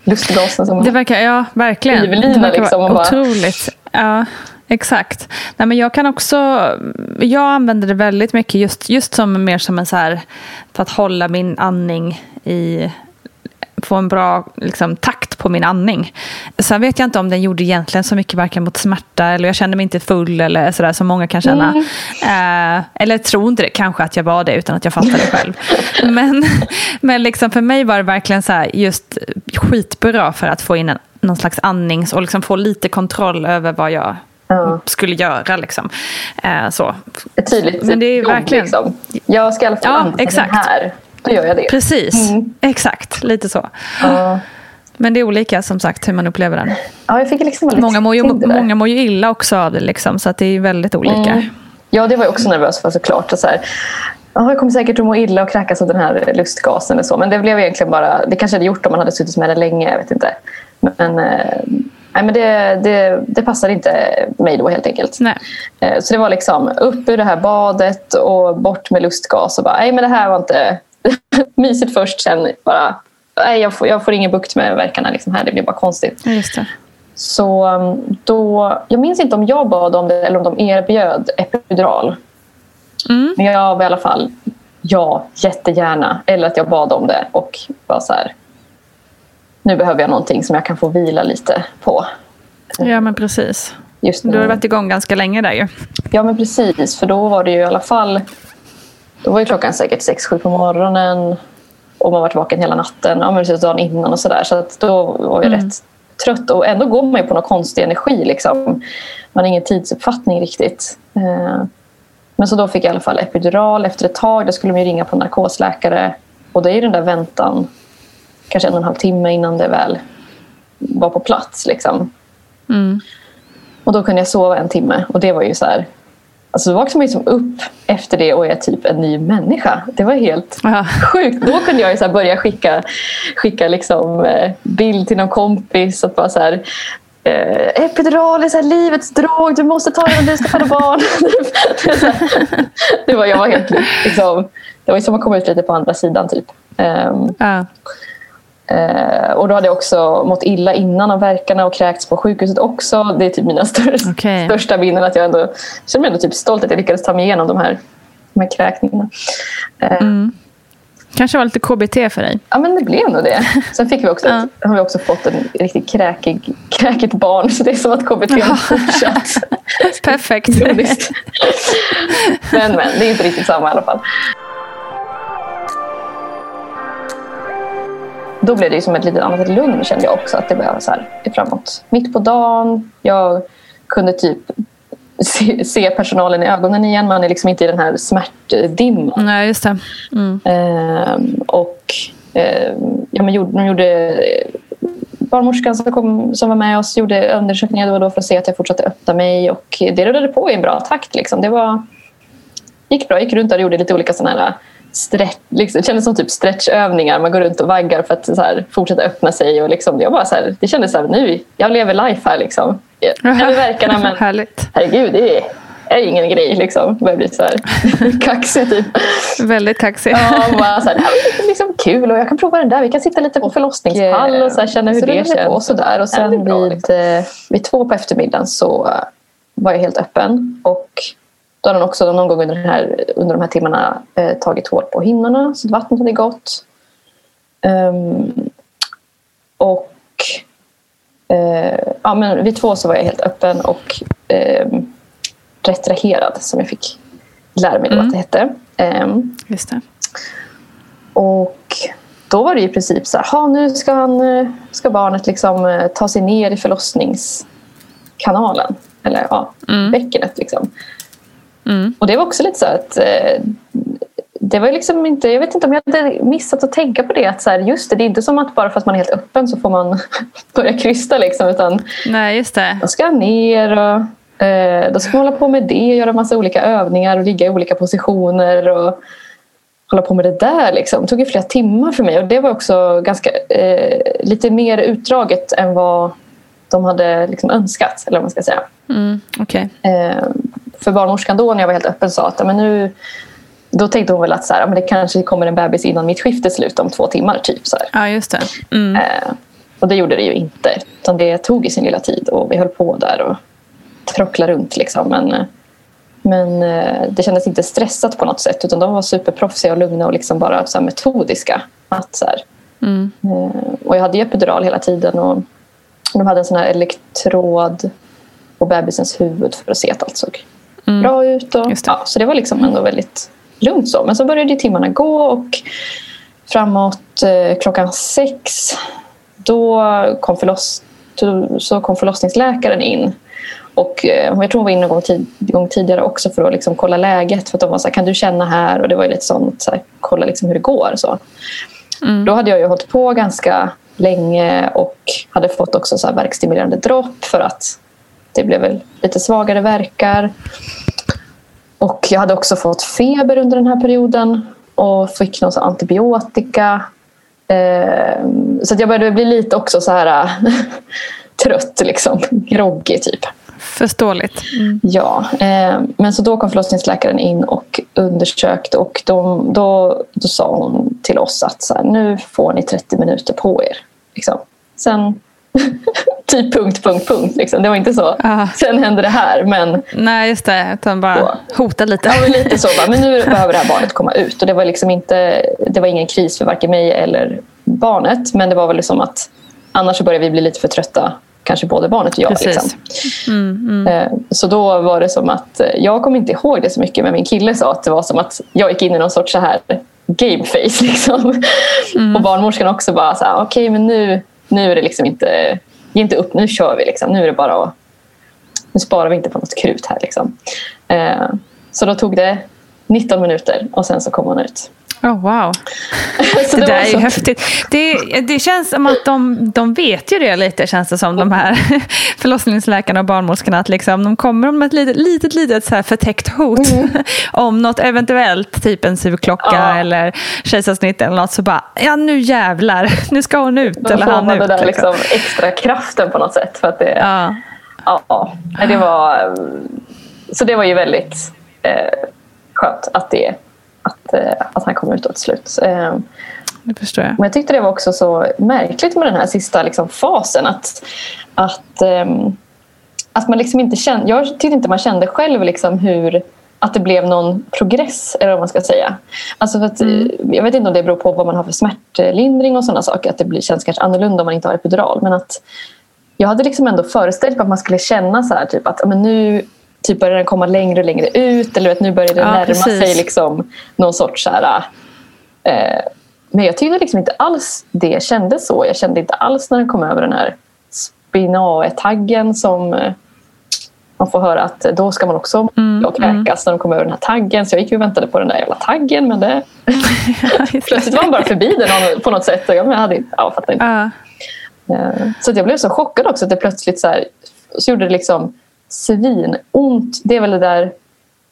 lustgasen. Som det verkar, ja, verkligen. Det verkar liksom, vara otroligt. Ja, exakt. Nej, men jag kan också, jag använder det väldigt mycket just, just som mer som en så här, för att hålla min andning i få en bra liksom, takt på min andning. Sen vet jag inte om den gjorde egentligen så mycket varken mot smärta eller jag kände mig inte full eller sådär som många kan känna. Mm. Eh, eller tror inte det, kanske att jag var det utan att jag fattade själv. men men liksom för mig var det verkligen så här, just skitbra för att få in en, någon slags andnings och liksom få lite kontroll över vad jag Ja. skulle göra. Liksom. Eh, så. Ett tydligt Men det är verkligen... Liksom. Jag ska i alla fall ja, exakt. här då gör jag det. Precis, mm. exakt. Lite så. Ja. Men det är olika som sagt hur man upplever den. Ja, jag fick liksom många, mår ju, många mår ju illa också av det, liksom, så att det är väldigt olika. Mm. Ja, det var jag också nervös för såklart. Och så här, jag kommer säkert att må illa och kräkas av den här lustgasen. Och så. Men det blev egentligen bara, det kanske hade gjort om man hade suttit med det länge. Jag vet inte. Men, eh, nej, men det, det, det passade inte mig då helt enkelt. Nej. Eh, så det var liksom upp ur det här badet och bort med lustgas. Och bara, nej men det här var inte mysigt först, sen bara nej, jag, får, jag får ingen bukt med verkarna liksom här. Det blir bara konstigt. Just det. Så um, då, jag minns inte om jag bad om det eller om de erbjöd epidural. Mm. Men jag var i alla fall ja, jättegärna. Eller att jag bad om det och var så här. Nu behöver jag någonting som jag kan få vila lite på. Ja, men precis. Just Du har nu. varit igång ganska länge där ju. Ja, men precis. För då var det ju i alla fall... Då var ju klockan säkert 6-7 på morgonen. Och man varit vaken hela natten. Ja, men precis dagen innan och sådär. Så att då var jag Mm. rätt trött. Och ändå går man ju på någon konstig energi. Liksom. Man har ingen tidsuppfattning riktigt. Eh, Men så då fick jag i alla fall epidural efter ett tag. Då skulle man ringa på narkosläkare. Och det är den där väntan. Kanske en och en halv timme innan det väl var på plats. Liksom. Mm. Och då kunde jag sova en timme. Och det var ju så här... Alltså då vaknade man ju som upp efter det och är typ en ny människa. Det var helt Ja. sjukt. Då kunde jag så börja skicka, skicka liksom, eh, bild till någon kompis. Och bara så här, eh, epidural är så livets drog. Du måste ta den om du ska föda barn. det, det var, jag var helt liksom, det var som att komma ut lite på andra sidan. typ. Ehm, Ja. Eh, och då hade jag också mått illa innan av verkarna och kräkts på sjukhuset också. Det är typ mina största, Okej. största minnen. Att jag ändå, känner mig ändå typ stolt att jag lyckades ta mig igenom de här, de här kräkningarna. Eh, Mm. Kanske var lite KBT för dig. Ja, men det blev nog det. Sen fick vi också, Ja. har vi också fått en riktigt kräkig, kräkigt barn. Så det är som att KBT har fortsatt. Perfekt. Men, men, det är inte riktigt samma i alla fall. Då blev det som ett litet annat lugn kände jag också. Att det började så här, framåt. Mitt på dagen. Jag kunde typ se, se personalen i ögonen igen. Man är liksom inte i den här smärtdimman. Nej, just det. Mm. Ehm, och ehm, ja, men gjorde, de gjorde barnmorskan som, kom, som var med oss gjorde undersökningar då och då för att se att jag fortsatte öppna mig. Och det rullade på i en bra takt. Liksom. Det var, gick bra. Jag gick runt och gjorde lite olika sådana här stretch, liksom, det kändes som typ stretchövningar. Man går runt och vaggar för att här, fortsätta öppna sig. Och liksom, jag bara så här, det kändes här, nu, jag lever life här. Liksom. Jag jag verkarna, men Härligt. herregud, det är, är ingen grej. Liksom. Jag börjar bli så här kaxig typ. Väldigt kaxig. Ja, bara så här, det är liksom kul och jag kan prova den där. Vi kan sitta lite på förlossningspall och så här, känna hur Så det det känns. på Och, så där. och är sen bra, vid, eh, vid två på eftermiddagen så var jag helt öppen. Och då hade hon också någon gång under, den här, under de här timmarna eh, tagit hål på hinnorna så att vattnet hade gått. Ehm, och eh, ja, men vid två så var jag helt öppen och eh, retraherad som jag fick lära mig då att det hette. Ehm, Just det. och då var det i princip så här, "Ha, nu ska, han, eh, ska barnet liksom eh, ta sig ner i förlossningskanalen. Eller ja, bäckenet liksom. Mm. Och det var också lite så att eh, det var liksom inte, jag vet inte om jag hade missat att tänka på det. Att så här, just det, det är inte som att bara för att man är helt öppen så får man börja krysta. Liksom, utan Nej, just det. då ska ner och eh, då ska man hålla på med det. Göra massa olika övningar och ligga i olika positioner. Och hålla på med det där. Liksom. Det tog ju flera timmar för mig. Och det var också ganska eh, lite mer utdraget än vad de hade liksom önskat. Eller vad man ska säga. Mm. Okej. Eh, för barnmorskan då när jag var helt öppen sa att "Ja, men nu, då tänkte hon väl att så här, "Ja, men det kanske kommer en bebis innan mitt skift är slut om två timmar. Typ, så här. Ja, just det. Mm. Eh, och det gjorde det ju inte. Utan det tog ju sin lilla tid och vi höll på där och trocklade runt. Liksom. Men, eh, men eh, det kändes inte stressat på något sätt. Utan de var superproffsiga och lugna och liksom bara så metodiska. Att, så Mm. eh, och jag hade ju epidural hela tiden. Och de hade en sån här elektrod på bebisens huvud för att se att allt såg Mm. bra ut. Och, Ja, så det var liksom ändå väldigt lugnt så. Men så började timmarna gå och framåt eh, klockan sex då kom, förloss, så kom förlossningsläkaren in. Och eh, jag tror hon var inne en gång, tid, gång tidigare också för att liksom kolla läget. För att de var så här, kan du känna här? Och det var lite sånt, så här, kolla liksom hur det går. Så. Då hade jag ju hållit på ganska länge och hade fått också så här verkstimulerande dropp för att det blev väl lite svagare verkar. Och jag hade också fått feber under den här perioden och fick någon antibiotika. Eh, så att jag började bli lite också så här trött, liksom. groggy typ. Förståeligt. Mm. Ja, eh, men så då kom förlossningsläkaren in och undersökte och de, då, då sa hon till oss att så här, nu får ni 30 minuter på er. Liksom. Sen typ punkt, punkt, punkt. Liksom. Det var inte så, Ja. sen hände det här. Men Nej, just det. Utan bara Ja. hota lite. Ja, men lite så. Bara, men nu behöver det här barnet komma ut. Och det var liksom inte, det var ingen kris för varken mig eller barnet. Men det var väl liksom att annars så började vi bli lite för trötta. Kanske både barnet och jag. Precis. Liksom. Mm, mm. Eh, Så då var det som att, eh, jag kommer inte ihåg det så mycket, men min kille sa att det var som att jag gick in i någon sorts så här game face. Liksom. Mm. Och barnmorskan också bara så här, okej men nu, nu är det liksom inte, ge inte upp, nu kör vi liksom. Nu är det bara att, nu sparar vi inte på något krut här liksom. Eh, Så då tog det 19 minuter och sen så kom hon ut. Oh, wow. Så Det var där är ju häftigt. Det, det känns som att de, de vet ju det lite, känns det som, de här förlossningsläkarna och barnmorskorna. Att liksom, de kommer med ett litet, litet, litet så här förtäckt hot om något eventuellt, typ en sugklocka Ja. eller kejsarsnitt eller något. Så bara, ja nu jävlar, nu ska hon ut Då eller får han man ut. den där liksom. liksom, extra kraften på något sätt. För att det, Ja, Ja, det var, så det var ju väldigt eh, skönt att, det, att, eh, att han kom ut till slut. Eh, det förstår jag. men jag tyckte det var också så märkligt med den här sista liksom, fasen. Att, att, ehm, att man liksom inte kände, jag tyckte inte man kände själv liksom hur att det blev någon progress, eller vad man ska säga. Alltså för att, eh, Jag vet inte om det beror på vad man har för smärtlindring och sådana saker. Att det blir, känns kanske annorlunda om man inte har epidural. Men att jag hade liksom ändå föreställt mig att man skulle känna så här, typ att men nu typ börjar den komma längre och längre ut. Eller vet, nu börjar det Ja, närma precis. sig liksom någon sorts så här, eh, men jag tyckte liksom inte alls det kändes så. Jag kände inte alls när den kom över den här spinae-taggen som eh, man får höra att då ska man också Mm, och kräkas när de kom över den här taggen. Så jag gick och väntade på den där jävla taggen. Men det, plötsligt var man bara förbi den på något sätt. Och jag, men jag, hade, ja, fattar inte. Eh, Så jag blev så chockad också att det plötsligt så, här, så gjorde det liksom svinont. Det är väl det där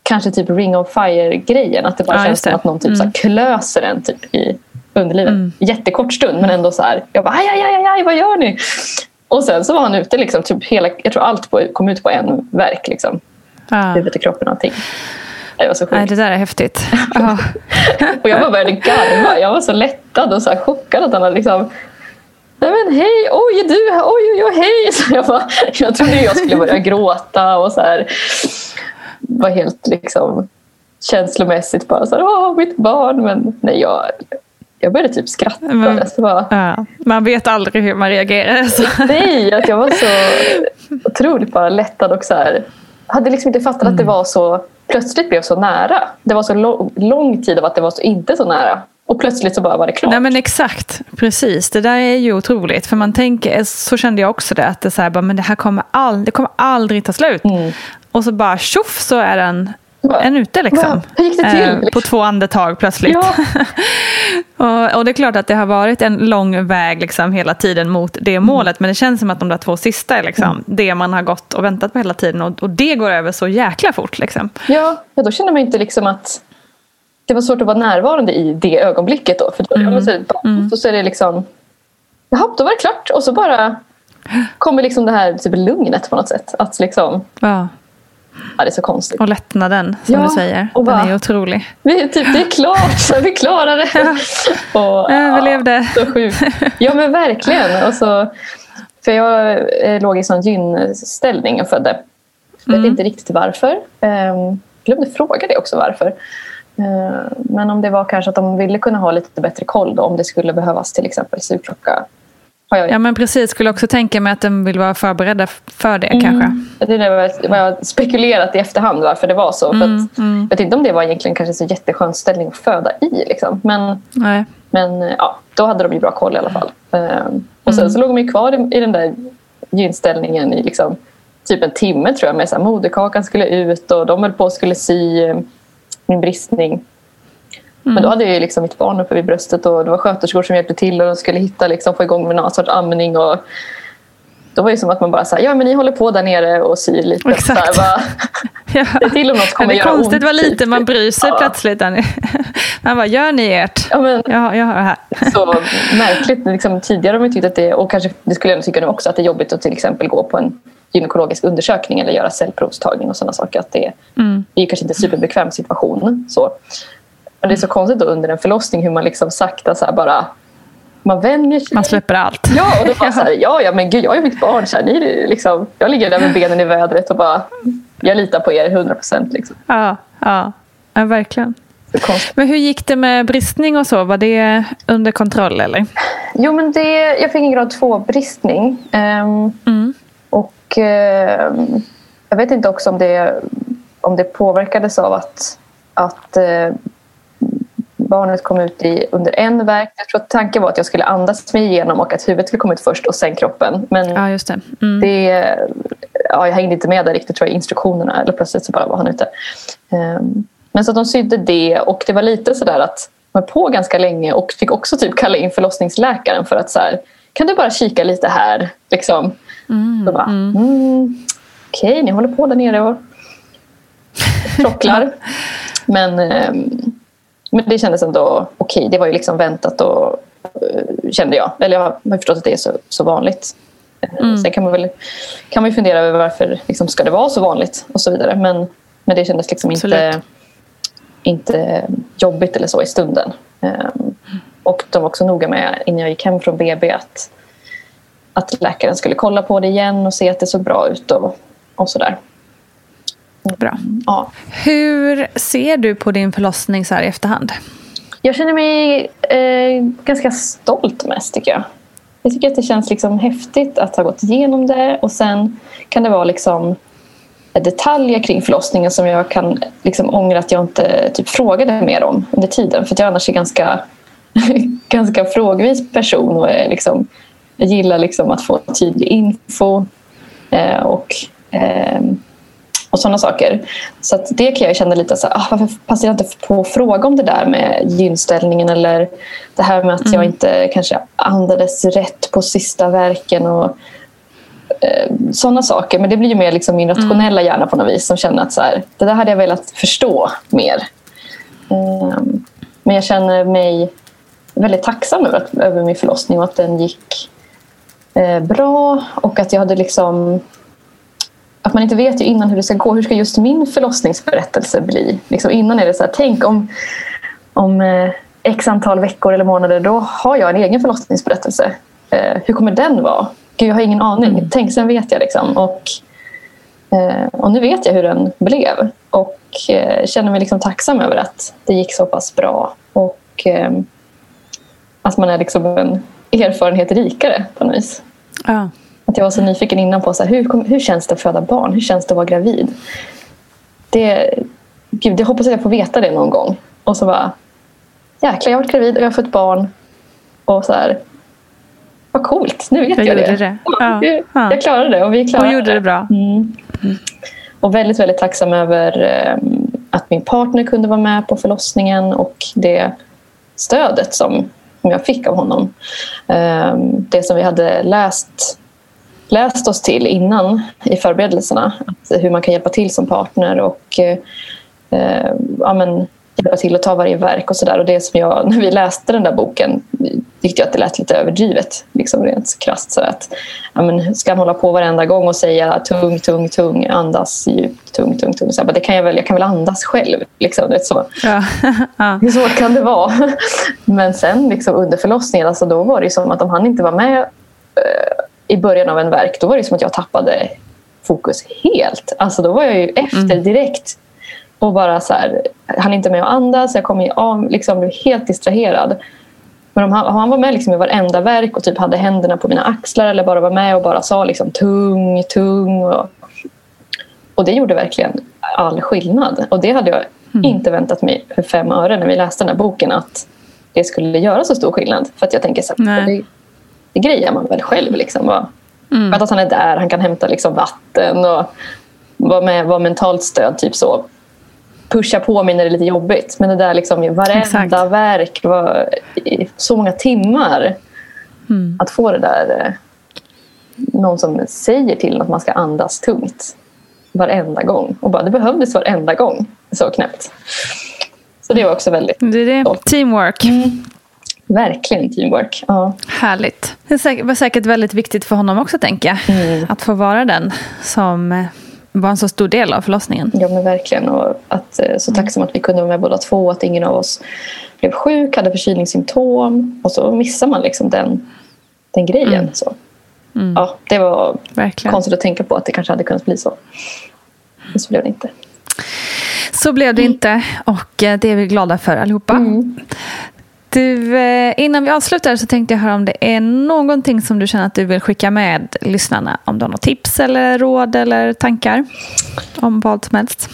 kanske typ ring of fire-grejen. Att det bara Ja, känns som att någon typ så här klöser en typ i underlivet. Mm. Jättekort stund men ändå så här. Jag bara aj, aj, aj, aj, vad gör ni? Och sen så var han ute liksom, typ hela, jag tror allt på, kom ut på en verk. Liksom. Ja. Huvudet och kroppen och allting. Det var så Nej, sjukt. det där är häftigt. Och jag bara började garva. Jag var så lättad och så chockad att han hade liksom Nej men hej, oj är du här, oj oj oj hej. Så jag, bara, jag trodde jag skulle börja gråta och så här var helt liksom känslomässigt bara så här, åh mitt barn. Men nej jag, jag började typ skratta. Men- Så bara, Ja. Man vet aldrig hur man reagerar. Så. nej, att jag var så otroligt bara lättad och så här. Hade liksom inte fattat att det var så plötsligt blev så nära. Det var så lång, lång tid av att det var så inte så nära. Och plötsligt så bara var det klart. Nej men exakt, precis. Det där är ju otroligt. För man tänker, så kände jag också det, att det, så här, bara, men det här kommer, all, det kommer aldrig ta slut. Mm. Och så bara tjoff så är den en ute liksom. "Va? Hur gick det till?" Eh, på två andetag plötsligt. Ja. och, och det är klart att det har varit en lång väg liksom, hela tiden mot det målet. Men det känns som att de där två sista är liksom, det man har gått och väntat på hela tiden. Och, och det går över så jäkla fort. Liksom. Ja, ja, då kände man inte liksom att det var svårt att vara närvarande i det ögonblicket. Då, för då, Mm. mm. så, så är det liksom, jaha, då var det klart. Och så bara kommer liksom det här typ lugnet på något sätt. Att liksom, Ja. ja, det är så konstigt. Och lättnaden som Ja, du säger. och Den bara- är ju otrolig. Vi, typ, det är klart, så vi klarar det. Och, Överlevde. Ja, så sjukt. Ja men verkligen. Och så, för jag eh, låg i sån gynställning och födde. Jag vet inte riktigt varför. Jag glömde fråga det också varför. Eh, Men om det var kanske att de ville kunna ha lite bättre koll då, om det skulle behövas till exempel sugklocka. Ja men precis, skulle också tänka mig att de vill vara förberedda för det Mm. kanske. Det är vad jag spekulerat i efterhand varför det var så. För Mm, att, Jag vet inte om det var egentligen kanske så jätteskön ställning att föda i. Liksom. Men Nej. Men eh, ja, då hade de ju bra koll i alla fall. Ehm, Och sen så låg de kvar i, den där gynställningen i liksom, typ en timme tror jag. Med så här, moderkakan skulle ut och de höll på och skulle sy min bristning. Men då hade jag ju liksom mitt barn uppe vid bröstet och det var sköterskor som hjälpte till och de skulle hitta, liksom, få igång med någon sorts amning. Och då var det som att man bara sa, ja men ni håller på där nere och syr lite. Exakt. Bara, Ja. det är till om något kommer det är göra konstigt ont. vad lite man bryr sig Ja. plötsligt. Man bara, gör ni ert? Ja, men, Ja, jag har det här. så märkligt. Liksom, tidigare har man tyckt att det, och kanske det skulle jag tycka nu också, att det är jobbigt att till exempel gå på en gynekologisk undersökning eller göra cellprovstagning och sådana saker. Att det, Mm. det är ju kanske inte en superbekväm situation. Så. Men det är så konstigt då under en förlossning hur man liksom sakta så bara man vänjer sig. Man släpper allt. Ja, och då bara så här, ja, ja, men gud, jag är mitt barn. Så här, ni, är liksom, jag ligger där med benen i vädret och bara, jag litar på er 100 procent. Liksom. Ja, ja. ja verkligen. Men hur gick det med bristning och så? Var det under kontroll eller? Jo, men det, jag fick en grad 2-bristning. Ehm, Mm. Och ehm, jag vet inte också om det, om det påverkades av att, att eh, barnet kom ut i, under en verk. Jag tror att tanken var att jag skulle andas mig igenom och att huvudet skulle komma ut först och sen kroppen. Men Ja, just det. Mm. det ja, jag hängde inte med där riktigt tror jag, i instruktionerna. Eller plötsligt så bara var han ute. Ehm, men så att de sydde det och det var lite sådär att man på ganska länge och fick också typ kalla in förlossningsläkaren för att så här, kan du bara kika lite här? Liksom. Så bara, mm, Okej, ni håller på där nere och tråcklar. men, ehm, men det kändes ändå okej. Det var ju liksom väntat och eh, kände jag. Eller jag har förstått att det är så, så vanligt. Eh, Sen kan man väl kan man ju fundera över varför liksom, ska det vara så vanligt och så vidare. Men, men det kändes liksom inte, Absolut. inte jobbigt eller så i stunden. Ehm, och de var också noga med innan jag gick hem från BB att, att läkaren skulle kolla på det igen och se att det såg bra ut och, och sådär. Bra. Ja. Hur ser du på din förlossning så här i efterhand? Jag känner mig eh, ganska stolt mest tycker jag. Jag tycker att det känns liksom häftigt att ha gått igenom det och sen kan det vara liksom detaljer kring förlossningen som jag kan liksom ångra att jag inte typ frågade mer om under tiden. För jag annars är ganska, ganska frågvis person och är liksom, jag gillar liksom att få tydlig info eh, och ehm, och sådana saker. Så det kan jag känna lite så ah, varför passar jag inte på att fråga om det där med gynställningen eller det här med att jag inte kanske andades rätt på sista verken och eh, sådana saker. Men det blir ju mer liksom min rationella hjärna på något vis som känner att så här, det där hade jag velat förstå mer. Ehm, men jag känner mig väldigt tacksam över, att, över min förlossning och att den gick eh, bra och att jag hade liksom att man inte vet ju innan hur det ska gå. Hur ska just min förlossningsberättelse bli? Liksom innan är det så här, tänk om, om eh, x antal veckor eller månader, då har jag en egen förlossningsberättelse. Eh, hur kommer den vara? Gud, jag har ingen aning. Tänk, sen vet jag. Liksom. Och, eh, och nu vet jag hur den blev. Och eh, känner mig liksom tacksam över att det gick så pass bra. Och eh, att man är liksom en erfarenhet rikare på något vis. Ja. Att jag var så nyfiken innan på så här, hur, hur känns det att föda barn? Hur känns det att vara gravid? Det, gud, jag hoppas att jag får veta det någon gång. Och så bara, jäklar jag har varit gravid och jag har fått barn. Och så här, vad coolt, nu vet Jag jag, gjorde det. det. Ja, Ja, jag- ja. Jag klarade det och vi klarade Och gjorde det bra. Mm. Och väldigt, väldigt tacksam över eh, att min partner kunde vara med på förlossningen och det stödet som, som jag fick av honom. Ehm, det som vi hade läst, läst oss till innan i förberedelserna. Hur man kan hjälpa till som partner och eh, ja, men, hjälpa till att ta varje verk och sådär. Och det som jag, när vi läste den där boken tyckte jag att det lät lite överdrivet. Liksom rent krasst. Så att, ja, men, ska han hålla på varenda gång och säga tung, tung, tung, andas djupt, tung, tung, tung. Så här, det kan jag, väl, jag kan väl andas själv. Liksom, det så. Ja. svårt kan det vara? Men sen liksom, under förlossningen, alltså, då var det som att om han inte var med eh, i början av en verk, då var det som att jag tappade fokus helt. Alltså, då var jag ju efter direkt. Och bara så här, han är inte med och andas, jag kommer av, liksom, blev helt distraherad. Men han, han var med liksom i varenda verk och typ hade händerna på mina axlar eller bara var med och bara sa liksom, tung, tung. Och, och det gjorde verkligen all skillnad. Och det hade jag inte väntat mig för fem öre när vi läste den här boken att det skulle göra så stor skillnad. För att jag tänker så här, det, det grejer man väl själv. Liksom. Och, Mm. Att han är där, han kan hämta liksom vatten och vara med, vara mentalt stöd. Typ så. Pusha på mig när det är lite jobbigt. Men det där liksom, varenda Exakt. verk, var, så många timmar. Mm. Att få det där, eh, någon som säger till att man ska andas tungt varenda gång. Och bara, det behövdes varenda gång. Så knäppt. Så det var också väldigt Det är det. Stolt. Teamwork. Verkligen teamwork. Ja. Härligt. Det var säkert väldigt viktigt för honom också, tänker jag. Mm. Att få vara den som eh, var en så stor del av förlossningen. Ja, men verkligen. Och att, eh, så tacksam att vi kunde vara med båda två. Att ingen av oss blev sjuk, hade förkylningssymptom. Och så missar man liksom den, den grejen. Mm. Så. Mm. Ja, det var verkligen. konstigt att tänka på att det kanske hade kunnat bli så. Men så blev det inte. Så blev det inte och eh, det är vi glada för allihopa. Mm. Du, eh, innan vi avslutar så tänkte jag höra om det är någonting som du känner att du vill skicka med lyssnarna. Om du har något tips eller råd eller tankar om vad som helst.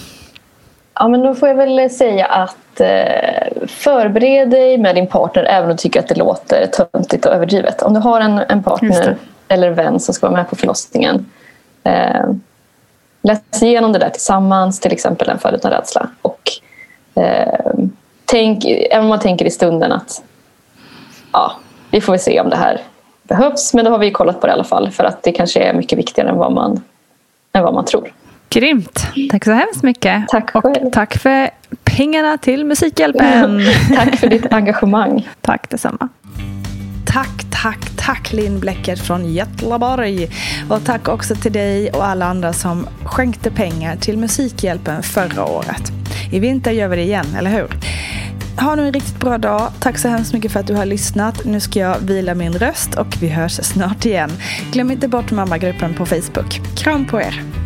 Ja, men då får jag väl säga att eh, förbered dig med din partner även om du tycker att det låter töntigt och överdrivet. Om du har en, en partner eller vän som ska vara med på förlossningen. Eh, läs igenom det där tillsammans, till exempel en född utan rädsla. Och eh, tänk, även om man tänker i stunden att ja, vi får väl se om det här behövs. Men då har vi kollat på det i alla fall för att det kanske är mycket viktigare än vad man, än vad man tror. Grymt. Tack så hemskt mycket. Tack själv. Och tack för pengarna till Musikhjälpen. tack för ditt engagemang. Tack detsamma. Tack, tack, tack Linn Bläcket från Göteborg. Och tack också till dig och alla andra som skänkte pengar till Musikhjälpen förra året. I vinter gör vi det igen, eller hur? Ha nu en riktigt bra dag. Tack så hemskt mycket för att du har lyssnat. Nu ska jag vila min röst och vi hörs snart igen. Glöm inte bort mammagruppen på Facebook. Kram på er!